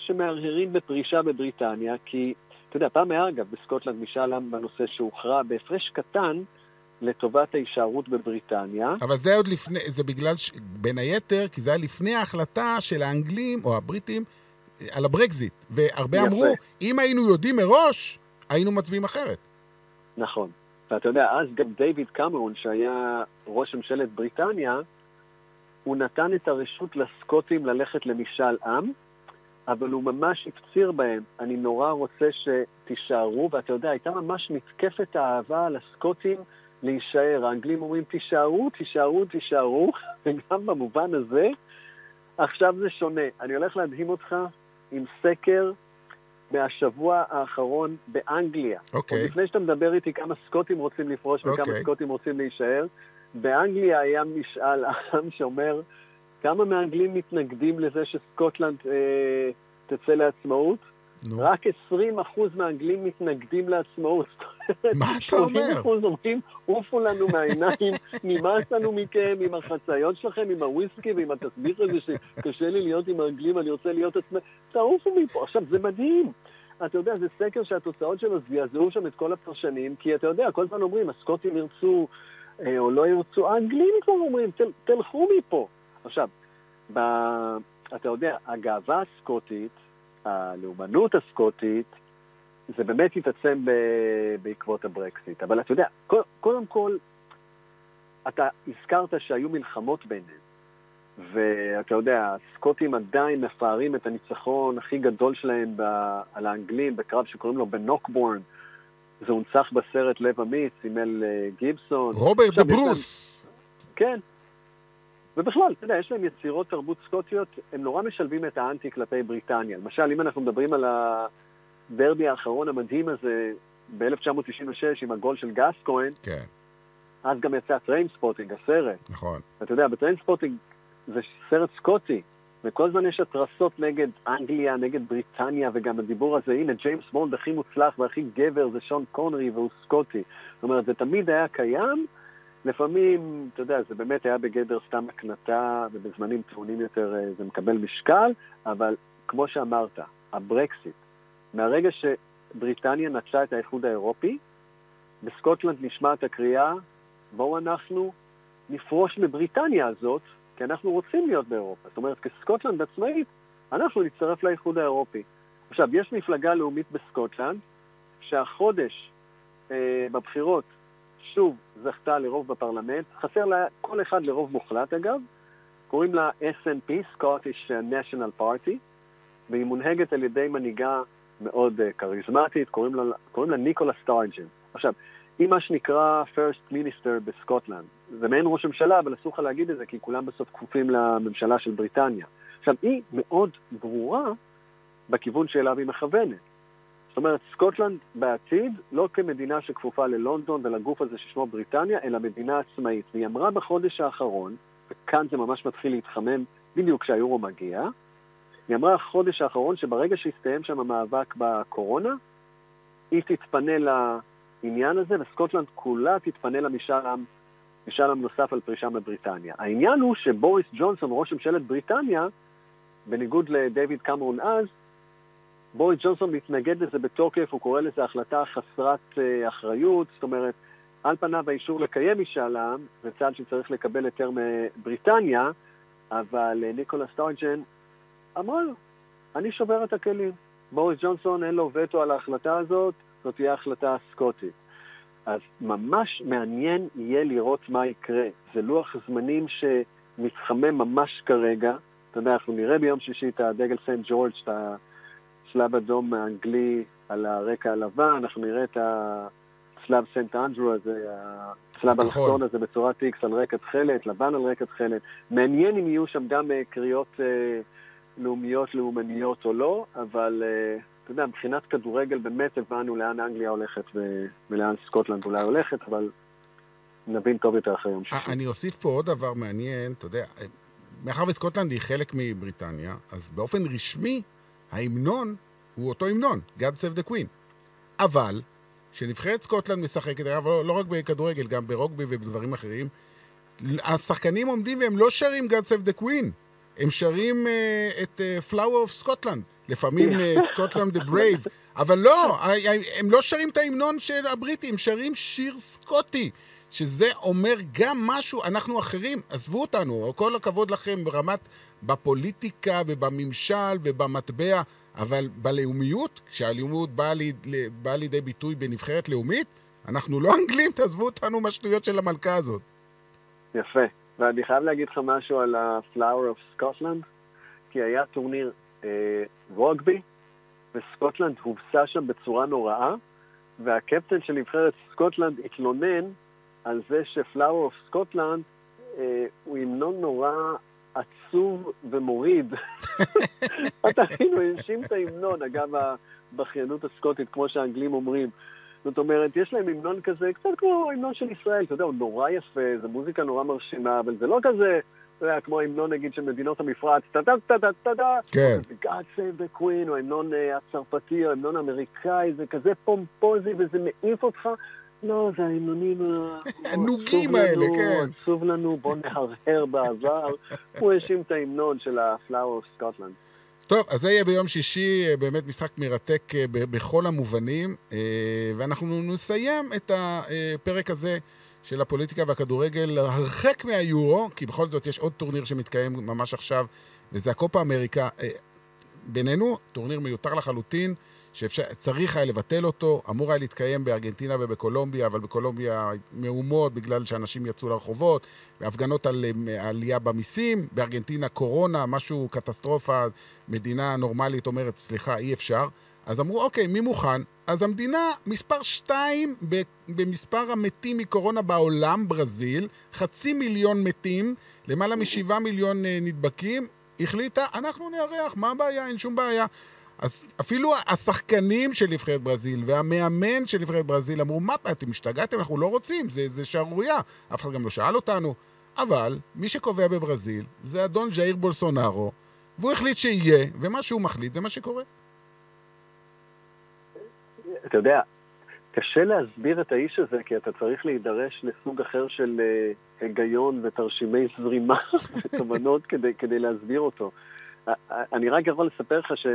שמהרהרים בפרישה מבריטניה, כי, אתה יודע, פעם היה אגב בסקוטלנד משאל עם בנושא שהוכרע בהפרש קטן לטובת ההישארות בבריטניה. אבל זה עוד לפני, זה בגלל, ש... בין היתר, כי זה היה לפני ההחלטה של האנגלים או הבריטים אה, על הברקזיט. והרבה יפה. אמרו, אם היינו יודעים מראש, היינו מצביעים אחרת. נכון. ואתה יודע, אז גם דיוויד קמרון, שהיה ראש ממשלת בריטניה, הוא נתן את הרשות לסקוטים ללכת למשאל עם, אבל הוא ממש הפציר בהם, אני נורא רוצה שתישארו, ואתה יודע, הייתה ממש מתקפת האהבה על הסקוטים להישאר. האנגלים אומרים, תישארו, תישארו, תישארו, וגם במובן הזה, עכשיו זה שונה. אני הולך להדהים אותך עם סקר מהשבוע האחרון באנגליה. אוקיי. Okay. לפני שאתה מדבר איתי כמה סקוטים רוצים לפרוש okay. וכמה אוקיי. סקוטים רוצים להישאר, באנגליה היה משאל עם שאומר כמה מהאנגלים מתנגדים לזה שסקוטלנד אה, תצא לעצמאות. נו. רק 20% מהאנגלים מתנגדים לעצמאות. מה אתה אומר? 80% אומרים, עופו לנו מהעיניים, נמאס לנו מכם, עם החציות שלכם, עם הוויסקי ועם התסביך הזה שקשה לי להיות עם האנגלים, אני רוצה להיות עצמי. תעופו מפה. עכשיו, זה מדהים. אתה יודע, זה סקר שהתוצאות שלו זעזעו שם את כל הפרשנים, כי אתה יודע, כל הזמן אומרים, הסקוטים ירצו אה, או לא ירצו, האנגלים כבר אומרים, תל, תלכו מפה. עכשיו, ב, אתה יודע, הגאווה הסקוטית, הלאומנות הסקוטית, זה באמת התעצם ב, בעקבות הברקסיט. אבל אתה יודע, קודם כל, אתה הזכרת שהיו מלחמות ביניהם. ואתה יודע, הסקוטים עדיין מפארים את הניצחון הכי גדול שלהם ב, על האנגלים בקרב שקוראים לו בנוקבורן, זה הונצח בסרט לב אמיץ עם אל אה, גיבסון. רוברט דה ברוס. כן. ובכלל, אתה יודע, יש להם יצירות תרבות סקוטיות, הם נורא משלבים את האנטי כלפי בריטניה. למשל, אם אנחנו מדברים על הדרבי האחרון המדהים הזה ב-1996 עם הגול של גס כהן, כן. אז גם יצא טריינספוטינג, הסרט. נכון. אתה יודע, בטריינספוטינג זה סרט סקוטי. וכל הזמן יש התרסות נגד אנגליה, נגד בריטניה, וגם הדיבור הזה, הנה ג'יימס בונד הכי מוצלח והכי גבר זה שון קונרי והוא סקוטי. זאת אומרת, זה תמיד היה קיים, לפעמים, אתה יודע, זה באמת היה בגדר סתם הקנטה, ובזמנים טעונים יותר אה, זה מקבל משקל, אבל כמו שאמרת, הברקסיט, מהרגע שבריטניה נטשה את האיחוד האירופי, בסקוטלנד נשמעת הקריאה, בואו אנחנו נפרוש מבריטניה הזאת, כי אנחנו רוצים להיות באירופה. זאת אומרת, כסקוטלנד עצמאית, אנחנו נצטרף לאיחוד האירופי. עכשיו, יש מפלגה לאומית בסקוטלנד, שהחודש אה, בבחירות שוב זכתה לרוב בפרלמנט, חסר לה כל אחד לרוב מוחלט אגב, קוראים לה SNP, Scottish National Party, והיא מונהגת על ידי מנהיגה מאוד אה, כריזמטית, קוראים לה, קוראים לה ניקולה סטארג'ן. עכשיו, היא מה שנקרא First Minister בסקוטלנד. זה מעין ראש ממשלה, אבל אסור לך להגיד את זה, כי כולם בסוף כפופים לממשלה של בריטניה. עכשיו, היא מאוד ברורה בכיוון שאליו היא מכוונת. זאת אומרת, סקוטלנד בעתיד, לא כמדינה שכפופה ללונדון ולגוף הזה ששמו בריטניה, אלא מדינה עצמאית. והיא אמרה בחודש האחרון, וכאן זה ממש מתחיל להתחמם בדיוק כשהיורו מגיע, היא אמרה בחודש האחרון שברגע שהסתיים שם המאבק בקורונה, היא תתפנה לעניין הזה, וסקוטלנד כולה תתפנה למשאל עם, משאל עם נוסף על פרישה מבריטניה. העניין הוא שבוריס ג'ונסון, ראש ממשלת בריטניה, בניגוד לדייוויד קמרון אז, בוריס ג'ונסון מתנגד לזה בתוקף, הוא קורא לזה החלטה חסרת uh, אחריות, זאת אומרת, על פניו האישור לקיים משאל עם, זה צעד שצריך לקבל היתר מבריטניה, אבל אה, ניקולה סטארג'ן אמרה לו, אני שוברת את הכלים. בוריס ג'ונסון אין לו וטו על ההחלטה הזאת, זאת תהיה החלטה סקוטית. אז ממש מעניין יהיה לראות מה יקרה. זה לוח זמנים שמתחמם ממש כרגע. אתה יודע, אנחנו נראה ביום שישי את הדגל סנט ג'ורג', את הצלב אדום האנגלי על הרקע הלבן, אנחנו נראה את הצלב סנט אנדרו הזה, הצלב האלכסון הזה בצורת איקס על רקע תכלת, לבן על רקע תכלת. מעניין אם יהיו שם גם אה, קריאות אה, לאומיות, לאומניות או לא, אבל אה, אתה יודע, מבחינת כדורגל באמת הבנו לאן אנגליה הולכת. ולאן סקוטלנד אולי הולכת, אבל נבין טוב יותר אחרי יום שישי. אני אוסיף פה עוד דבר מעניין, אתה יודע, מאחר וסקוטלנד היא חלק מבריטניה, אז באופן רשמי ההמנון הוא אותו המנון, God Save the Queen. אבל, כשנבחרת סקוטלנד משחקת, לא, לא רק בכדורגל, גם ברוגבי ובדברים אחרים, השחקנים עומדים והם לא שרים God Save the Queen, הם שרים uh, את uh, Flower of Scotland, לפעמים סקוטלנד the Brave, אבל לא, הם לא שרים את ההמנון של הבריטים, הם שרים שיר סקוטי. שזה אומר גם משהו, אנחנו אחרים, עזבו אותנו, כל הכבוד לכם ברמת, בפוליטיקה ובממשל ובמטבע, אבל בלאומיות, כשהלאומיות באה, לי, באה לידי ביטוי בנבחרת לאומית, אנחנו לא אנגלים, תעזבו אותנו מהשטויות של המלכה הזאת. יפה, ואני חייב להגיד לך משהו על ה-Flower of Scotland, כי היה טורניר אה, רוגבי, וסקוטלנד הובסה שם בצורה נוראה, והקפטן של נבחרת סקוטלנד התלונן על זה ש Flower of Scotland הוא המנון נורא עצוב ומוריד. אתה כאילו האשים את ההמנון, אגב הבכיינות הסקוטית, כמו שהאנגלים אומרים. זאת אומרת, יש להם המנון כזה, קצת כמו המנון של ישראל, אתה יודע, הוא נורא יפה, זו מוזיקה נורא מרשימה, אבל זה לא כזה, אתה יודע, כמו ההמנון נגיד של מדינות המפרץ, טה-טה-טה-טה-טה, כן. God save the queen, או ההמנון הצרפתי, או ההמנון האמריקאי, זה כזה פומפוזי וזה מעיף אותך. לא, זה ההמנונים הנוגים האלה, כן. עצוב לנו, בוא נהרהר בעבר. הוא האשים את ההמנון של ה-Flower of Scotland. טוב, אז זה יהיה ביום שישי, באמת משחק מרתק בכל המובנים, ואנחנו נסיים את הפרק הזה של הפוליטיקה והכדורגל הרחק מהיורו, כי בכל זאת יש עוד טורניר שמתקיים ממש עכשיו, וזה הקופה אמריקה. בינינו, טורניר מיותר לחלוטין. שצריך היה לבטל אותו, אמור היה להתקיים בארגנטינה ובקולומביה, אבל בקולומביה מהומות בגלל שאנשים יצאו לרחובות, והפגנות על עלייה במיסים, בארגנטינה קורונה, משהו קטסטרופה, מדינה נורמלית אומרת, סליחה, אי אפשר. אז אמרו, אוקיי, מי מוכן? אז המדינה מספר שתיים במספר המתים מקורונה בעולם, ברזיל, חצי מיליון מתים, למעלה משבעה מיליון נדבקים, החליטה, אנחנו נארח, מה הבעיה? אין שום בעיה. אז אפילו השחקנים של נבחרת ברזיל והמאמן של נבחרת ברזיל אמרו, מה, אתם השתגעתם? אנחנו לא רוצים, זה, זה שערורייה. אף אחד גם לא שאל אותנו. אבל מי שקובע בברזיל זה אדון ז'איר בולסונארו, והוא החליט שיהיה, ומה שהוא מחליט זה מה שקורה. אתה יודע, קשה להסביר את האיש הזה, כי אתה צריך להידרש לסוג אחר של uh, היגיון ותרשימי זרימה ותובנות כדי, כדי להסביר אותו. אני רק יכול לספר לך ש...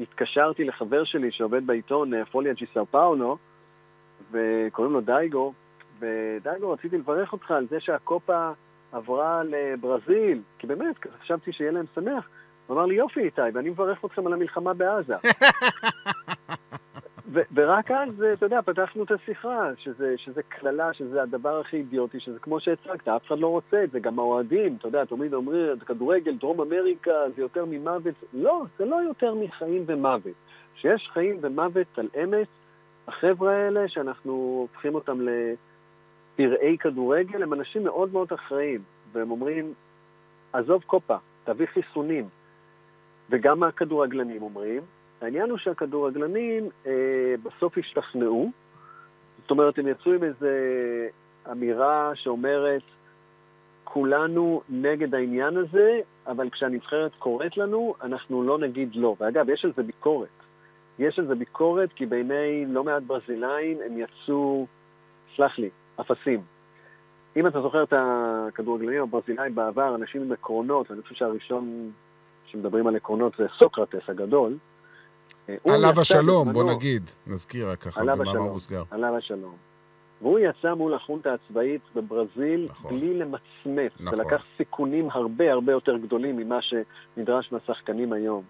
התקשרתי לחבר שלי שעובד בעיתון פוליה ג'י סאו פאולו, וקוראים לו דייגו, ודייגו, רציתי לברך אותך על זה שהקופה עברה לברזיל, כי באמת, חשבתי שיהיה להם שמח. הוא אמר לי, יופי איתי, ואני מברך אתכם על המלחמה בעזה. ורק אז, אתה יודע, פתחנו את השיחה, שזה, שזה קללה, שזה הדבר הכי אידיוטי, שזה כמו שהצגת, אף אחד לא רוצה את זה, גם האוהדים, אתה יודע, תמיד אומרים, כדורגל, דרום אמריקה, זה יותר ממוות. לא, זה לא יותר מחיים ומוות. כשיש חיים ומוות על אמץ, החבר'ה האלה, שאנחנו הופכים אותם לפראי כדורגל, הם אנשים מאוד מאוד אחראיים, והם אומרים, עזוב קופה, תביא חיסונים. וגם הכדורגלנים אומרים, העניין הוא שהכדורגלנים אה, בסוף השתכנעו, זאת אומרת, הם יצאו עם איזו אמירה שאומרת, כולנו נגד העניין הזה, אבל כשהנבחרת קוראת לנו, אנחנו לא נגיד לא. ואגב, יש על זה ביקורת. יש על זה ביקורת כי בעיני לא מעט ברזילאים הם יצאו, סלח לי, אפסים. אם אתה זוכר את הכדורגלנים הברזילאים בעבר, אנשים עם עקרונות, ואני חושב שהראשון שמדברים על עקרונות זה סוקרטס הגדול. אה, עליו השלום, בוא נגיד, נזכיר רק ככה, במאמר מוסגר. עליו השלום. והוא יצא מול החונטה הצבאית בברזיל נכון. בלי למצמץ, נכון. ולקח סיכונים הרבה הרבה יותר גדולים ממה שנדרש מהשחקנים היום.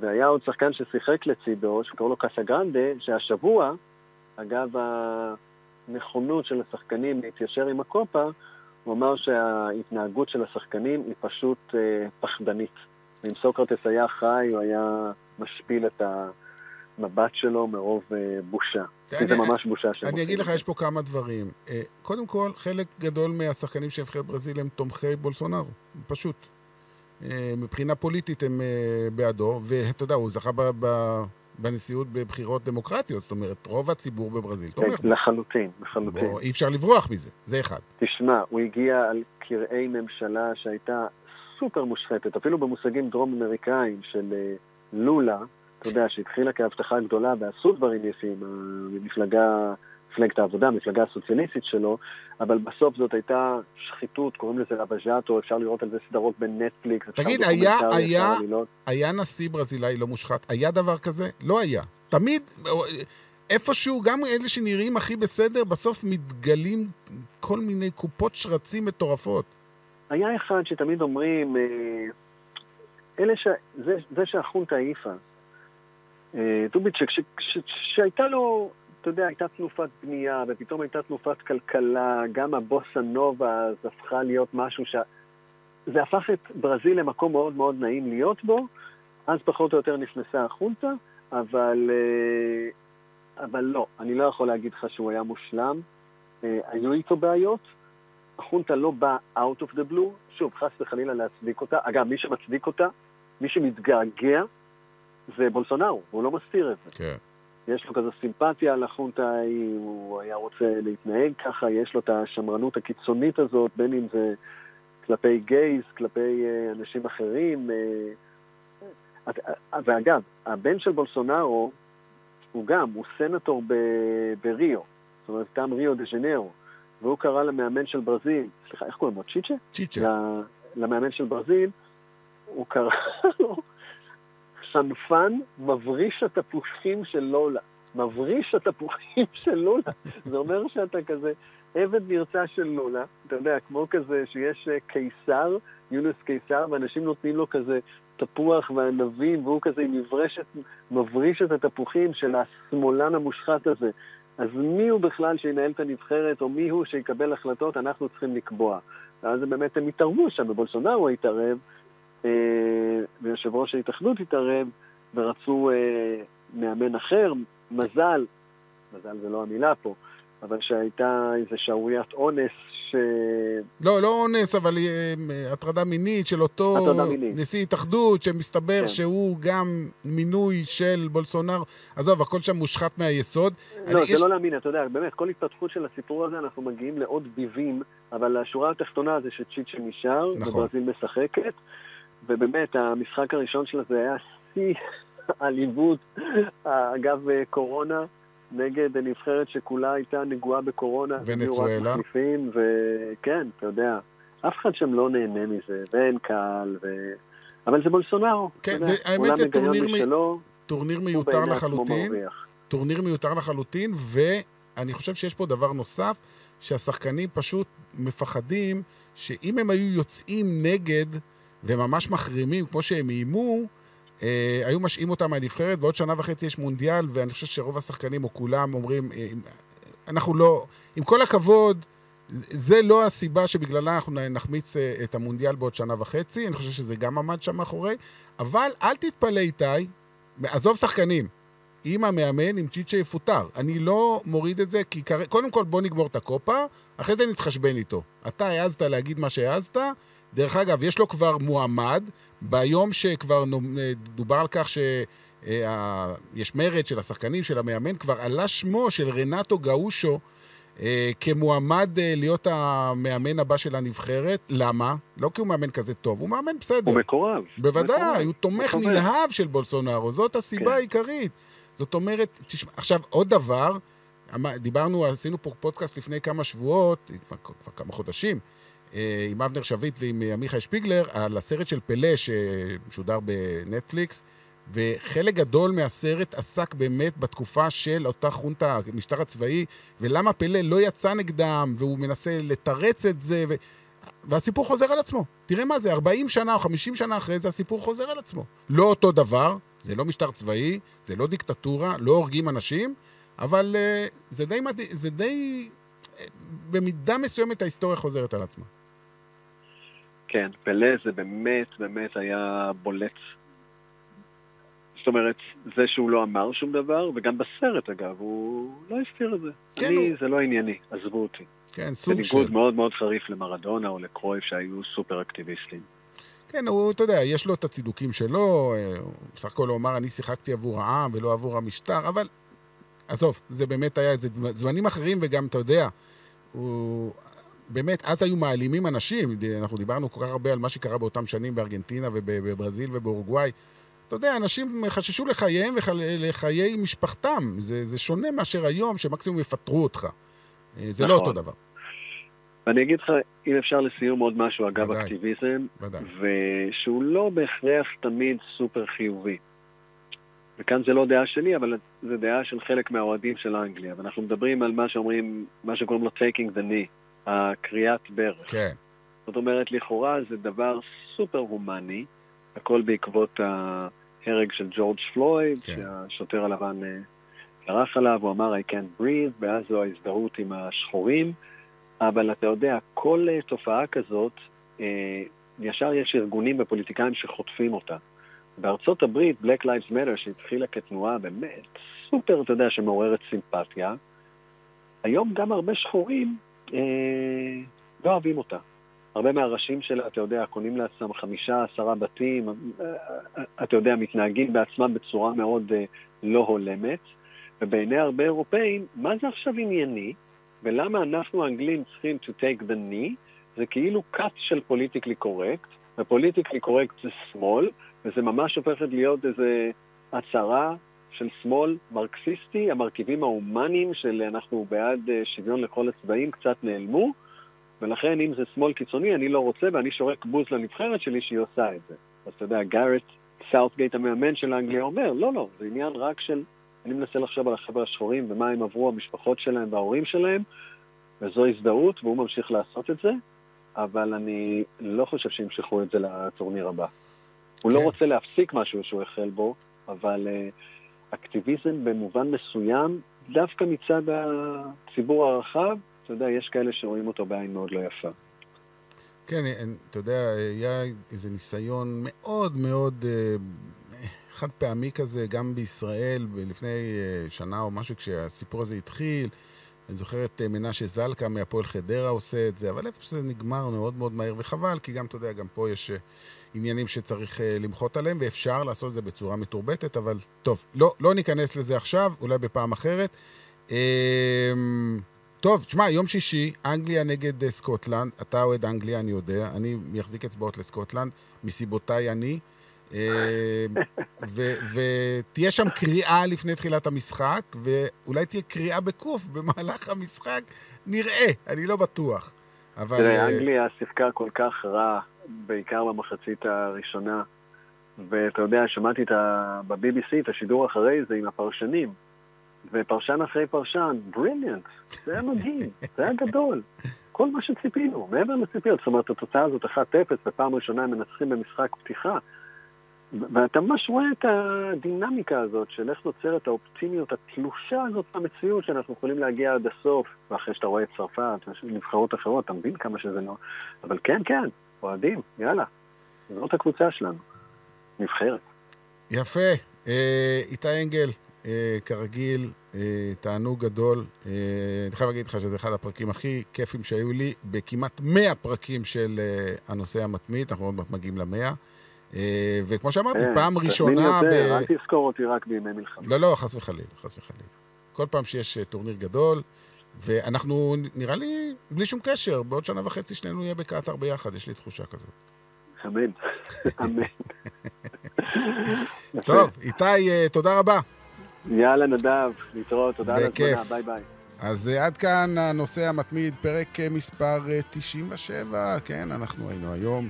והיה עוד שחקן ששיחק לצידו, שקראו לו קאסה גרנדה, שהשבוע, אגב הנכונות של השחקנים להתיישר עם הקופה, הוא אמר שההתנהגות של השחקנים היא פשוט אה, פחדנית. אם סוקרטס היה חי, הוא היה משפיל את המבט שלו מרוב אה, בושה. כי זה ממש בושה שהם אני אגיד לך, יש פה כמה דברים. אה, קודם כל, חלק גדול מהשחקנים של נבחרת ברזיל הם תומכי בולסונארו, פשוט. אה, מבחינה פוליטית הם בעדו, ואתה יודע, הוא זכה בנשיאות בבחירות דמוקרטיות, זאת אומרת, רוב הציבור בברזיל תומך בו. לחלוטין, לחלוטין. אי אפשר לברוח מזה, זה אחד. תשמע, הוא הגיע על קרעי ממשלה שהייתה סופר מושחתת, אפילו במושגים דרום-אמריקאים של לולה, אתה יודע, שהתחילה כהבטחה גדולה ועשו דברים יפים, המפלגה, מפלגת העבודה, המפלגה הסוציאליסטית שלו, אבל בסוף זאת הייתה שחיתות, קוראים לזה רבז'אטו, אפשר לראות על זה סדרות בנטפליקס. תגיד, היה, היה, היה נשיא ברזילאי לא מושחת? היה דבר כזה? לא היה. תמיד, איפשהו, גם אלה שנראים הכי בסדר, בסוף מתגלים כל מיני קופות שרצים מטורפות. היה אחד שתמיד אומרים, אה, אלה ש... זה, זה שהחונטה העיפה, אה, שהייתה לו, אתה יודע, הייתה תנופת בנייה, ופתאום הייתה תנופת כלכלה, גם הבוסה נובה אז הפכה להיות משהו ש... זה הפך את ברזיל למקום מאוד מאוד נעים להיות בו, אז פחות או יותר נכנסה החונטה, אבל, אה, אבל לא, אני לא יכול להגיד לך שהוא היה מושלם. אה, היו איתו בעיות, החונטה לא באה out of the blue, שוב, חס וחלילה להצדיק אותה. אגב, מי שמצדיק אותה, מי שמתגעגע, זה בולסונארו, הוא לא מסתיר את זה. כן. יש לו כזו סימפתיה לחונטה, הוא היה רוצה להתנהג ככה, יש לו את השמרנות הקיצונית הזאת, בין אם זה כלפי גייז, כלפי uh, אנשים אחרים. Uh, uh, ואגב, הבן של בולסונארו הוא גם, הוא סנטור ב- בריו, זאת אומרת, תם ריו דה ז'נרו, והוא קרא למאמן של ברזיל, סליחה, איך קוראים לו? צ'יצ'ה? צ'יצ'ה. למאמן של ברזיל, הוא קרא לו חנפן מבריש התפוחים של לולה. מבריש התפוחים של לולה. זה אומר שאתה כזה עבד נרצע של לולה, אתה יודע, כמו כזה שיש אה, קיסר, יונס קיסר, ואנשים נותנים לו כזה תפוח וענבים, והוא כזה עם מברשת, מבריש את התפוחים של השמאלן המושחת הזה. אז מי הוא בכלל שינהל את הנבחרת, או מי הוא שיקבל החלטות, אנחנו צריכים לקבוע. ואז באמת הם התערבו שם, ובולסונארו התערב, אה, ויושב ראש ההתאחדות התערב, ורצו אה, מאמן אחר, מזל, מזל זה לא המילה פה, אבל שהייתה איזו שערוריית אונס ש... לא, לא אונס, אבל אה, הטרדה מינית של אותו מינית. נשיא התאחדות, שמסתבר כן. שהוא גם מינוי של בולסונר. עזוב, הכל שם מושחת מהיסוד. לא, זה יש... לא להאמין, אתה יודע, באמת, כל התפתחות של הסיפור הזה, אנחנו מגיעים לעוד ביבים, אבל השורה התחתונה זה שצ'יצ'ה נשאר, נכון. וברזיל משחקת. ובאמת, המשחק הראשון שלה זה היה שיא עליבות, אגב קורונה, נגד נבחרת שכולה הייתה נגועה בקורונה. ונצואלה. וכן, אתה יודע, אף אחד שם לא נהנה מזה, ואין קהל, ו... אבל זה בולסונארו. כן, זה, האמת זה טורניר, משלו, טורניר מיותר לחלוטין. טורניר מיותר לחלוטין, ואני חושב שיש פה דבר נוסף, שהשחקנים פשוט מפחדים שאם הם היו יוצאים נגד וממש מחרימים, כמו שהם איימו, היו משעים אותם מהנבחרת, ועוד שנה וחצי יש מונדיאל, ואני חושב שרוב השחקנים, או כולם, אומרים, אה, אנחנו לא... עם כל הכבוד, זה לא הסיבה שבגללה אנחנו נחמיץ אה, את המונדיאל בעוד שנה וחצי, אני חושב שזה גם עמד שם מאחורי, אבל אל תתפלא איתי, עזוב שחקנים, אם המאמן, אם צ'יצ'ה יפוטר. אני לא מוריד את זה, כי קודם כל בוא נגמור את הקופה, אחרי זה נתחשבן איתו. אתה העזת להגיד מה שהעזת, דרך אגב, יש לו כבר מועמד, ביום שכבר דובר על כך אה, יש מרד של השחקנים, של המאמן, כבר עלה שמו של רנטו גאושו אה, כמועמד אה, להיות המאמן הבא של הנבחרת. למה? לא כי הוא מאמן כזה טוב, הוא מאמן בסדר. הוא מקורב. בוודאי, מקורב. הוא תומך הוא נלהב של בולסונארו, זאת הסיבה כן. העיקרית. זאת אומרת, תשמע, עכשיו, עוד דבר, אמר- דיברנו, עשינו פה פודקאסט לפני כמה שבועות, כבר, כבר כמה חודשים, עם אבנר שביט ועם אה, עמיחי שפיגלר, על הסרט של פלא שמשודר בנטפליקס, וחלק גדול מהסרט עסק באמת בתקופה של אותה חונטה, המשטר הצבאי, ולמה פלא לא יצא נגדם, והוא מנסה לתרץ את זה, ו... והסיפור חוזר על עצמו. תראה מה זה, 40 שנה או 50 שנה אחרי זה, הסיפור חוזר על עצמו. לא אותו דבר, זה לא משטר צבאי, זה לא דיקטטורה, לא הורגים אנשים, אבל uh, זה די מדהים, זה די... אה, במידה מסוימת ההיסטוריה חוזרת על עצמה. כן, פלא זה באמת באמת היה בולט. זאת אומרת, זה שהוא לא אמר שום דבר, וגם בסרט אגב, הוא לא הסתיר את זה. כן, אני, הוא- זה לא ענייני, עזבו אותי. כן, סוג של... בניגוד מאוד מאוד חריף למרדונה או לקרויף שהיו סופר אקטיביסטים. כן, הוא, אתה יודע, יש לו את הצידוקים שלו, אה, בסך הכל הוא אמר, אני שיחקתי עבור העם ולא עבור המשטר, אבל עזוב, זה באמת היה איזה זמנים אחרים, וגם, אתה יודע, הוא... באמת, אז היו מעלימים אנשים, אנחנו דיברנו כל כך הרבה על מה שקרה באותם שנים בארגנטינה ובברזיל ובאורוגוואי. אתה יודע, אנשים חששו לחייהם ולחיי משפחתם. זה, זה שונה מאשר היום, שמקסימום יפטרו אותך. אה, זה לא נכון. אותו דבר, ואני אגיד לך, אם אפשר לסיום עוד משהו אגב ודאי. אקטיביזם, ודאי. ושהוא לא בהכרח תמיד סופר חיובי. וכאן זה לא דעה שלי, אבל זה דעה של חלק מהאוהדים של אנגליה. ואנחנו מדברים על מה שאומרים, מה שקוראים לו taking the knee, הקריאת ברך. כן, זאת אומרת, לכאורה זה דבר סופר הומני, הכל בעקבות ההרג של ג'ורג' פלויד, כן. שהשוטר הלבן אה, דרך עליו, הוא אמר I can't breathe, ואז זו ההזדהות עם השחורים. אבל אתה יודע, כל אה, תופעה כזאת, אה, ישר יש ארגונים ופוליטיקאים שחוטפים אותה. בארצות הברית, Black Lives Matter, שהתחילה כתנועה באמת סופר, אתה יודע, שמעוררת סימפתיה, היום גם הרבה שחורים אה, לא אוהבים אותה. הרבה מהראשים שלה, אתה יודע, קונים לעצמם חמישה, עשרה בתים, אה, אה, אתה יודע, מתנהגים בעצמם בצורה מאוד אה, לא הולמת, ובעיני הרבה אירופאים, מה זה עכשיו ענייני, ולמה אנחנו האנגלים צריכים to take the knee, זה כאילו קטע של פוליטיקלי קורקט, ופוליטיקלי קורקט זה שמאל, וזה ממש הופכת להיות איזה הצהרה של שמאל מרקסיסטי, המרכיבים ההומניים של אנחנו בעד אה, שוויון לכל הצבעים קצת נעלמו, ולכן אם זה שמאל קיצוני, אני לא רוצה ואני שורק בוז לנבחרת שלי שהיא עושה את זה. אז אתה יודע, גארט סאוטגייט המאמן של אנגליה אומר, לא, לא, זה עניין רק של, אני מנסה לחשוב על החבר'ה השחורים ומה הם עברו המשפחות שלהם וההורים שלהם, וזו הזדהות, והוא ממשיך לעשות את זה, אבל אני לא חושב שימשכו את זה לטורניר הבא. הוא לא כן. רוצה להפסיק משהו שהוא החל בו, אבל uh, אקטיביזם במובן מסוים, דווקא מצד הציבור הרחב, אתה יודע, יש כאלה שרואים אותו בעין מאוד לא יפה. כן, אני- אתה יודע, היה איזה ניסיון מאוד מאוד אה, חד פעמי כזה, גם בישראל, לפני אה, שנה או משהו, כשהסיפור הזה התחיל. אני זוכר את אה, מנשה זלקה מהפועל חדרה עושה את זה, אבל איפה שזה נגמר מאוד מאוד מהר, וחבל, כי גם, אתה יודע, גם פה יש אה, עניינים שצריך אה, למחות עליהם, ואפשר לעשות את זה בצורה מתורבתת, אבל טוב, לא, לא ניכנס לזה עכשיו, אולי בפעם אחרת. אה, טוב, תשמע, יום שישי, אנגליה נגד אה, סקוטלנד. אתה אוהד אנגליה, אני יודע. אני אחזיק אצבעות לסקוטלנד, מסיבותיי אני. ו- ותהיה שם קריאה לפני תחילת המשחק, ואולי תהיה קריאה בקוף במהלך המשחק. נראה, אני לא בטוח. אבל... תראה, אה, אנגליה שיחקה כל כך רע, בעיקר במחצית הראשונה, ואתה יודע, שמעתי ה... ב-BBC את השידור אחרי זה עם הפרשנים, ופרשן אחרי פרשן, בריליאנט, זה היה מדהים, זה היה גדול. כל מה שציפינו, מעבר לציפיות. זאת אומרת, התוצאה הזאת 1-0, ופעם ראשונה הם מנצחים במשחק פתיחה. ואתה ממש רואה את הדינמיקה הזאת של איך נוצרת האופטימיות התלושה הזאת במציאות שאנחנו יכולים להגיע עד הסוף, ואחרי שאתה רואה את צרפת ונבחרות אחרות, אתה מבין כמה שזה לא... אבל כן, כן, אוהדים, יאללה. זאת הקבוצה שלנו. נבחרת. יפה. אה, איתי אנגל, אה, כרגיל, אה, תענוג גדול. אני חייב להגיד לך שזה אחד הפרקים הכי כיפים שהיו לי בכמעט 100 פרקים של הנושא המתמיד, אנחנו עוד מעט מגיעים ל-100. אה, וכמו שאמרתי, פעם ראשונה... יותר, אל תזכור אותי רק בימי מלחמה. לא, לא, חס וחלילה, חס וחלילה. כל פעם שיש טורניר גדול, ואנחנו, נראה לי, בלי שום קשר, בעוד שנה וחצי שנינו נהיה בקטאר ביחד, יש לי תחושה כזאת. אמן. אמן. טוב, איתי, אה, תודה רבה. יאללה, נדב, להתראות, תודה על בכיף. ההזמנה, ביי ביי. אז אה, עד כאן הנושא המתמיד, פרק אה, מספר אה, 97. כן, אנחנו היינו היום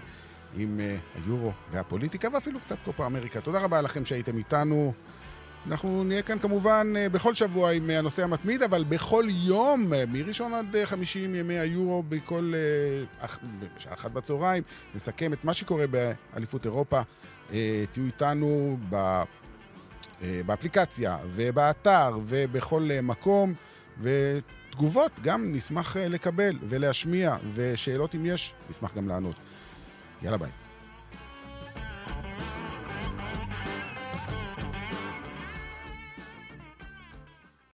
עם היורו והפוליטיקה, ואפילו קצת קופה אמריקה. תודה רבה לכם שהייתם איתנו. אנחנו נהיה כאן כמובן אה, בכל שבוע עם אה, הנושא המתמיד, אבל בכל יום, אה, מראשון עד חמישי עם ימי היורו, בכל... בשעה אחת בצהריים, נסכם את מה שקורה באליפות אירופה. תהיו איתנו ב... באפליקציה ובאתר ובכל מקום, ותגובות גם נשמח לקבל ולהשמיע, ושאלות אם יש, נשמח גם לענות. יאללה ביי.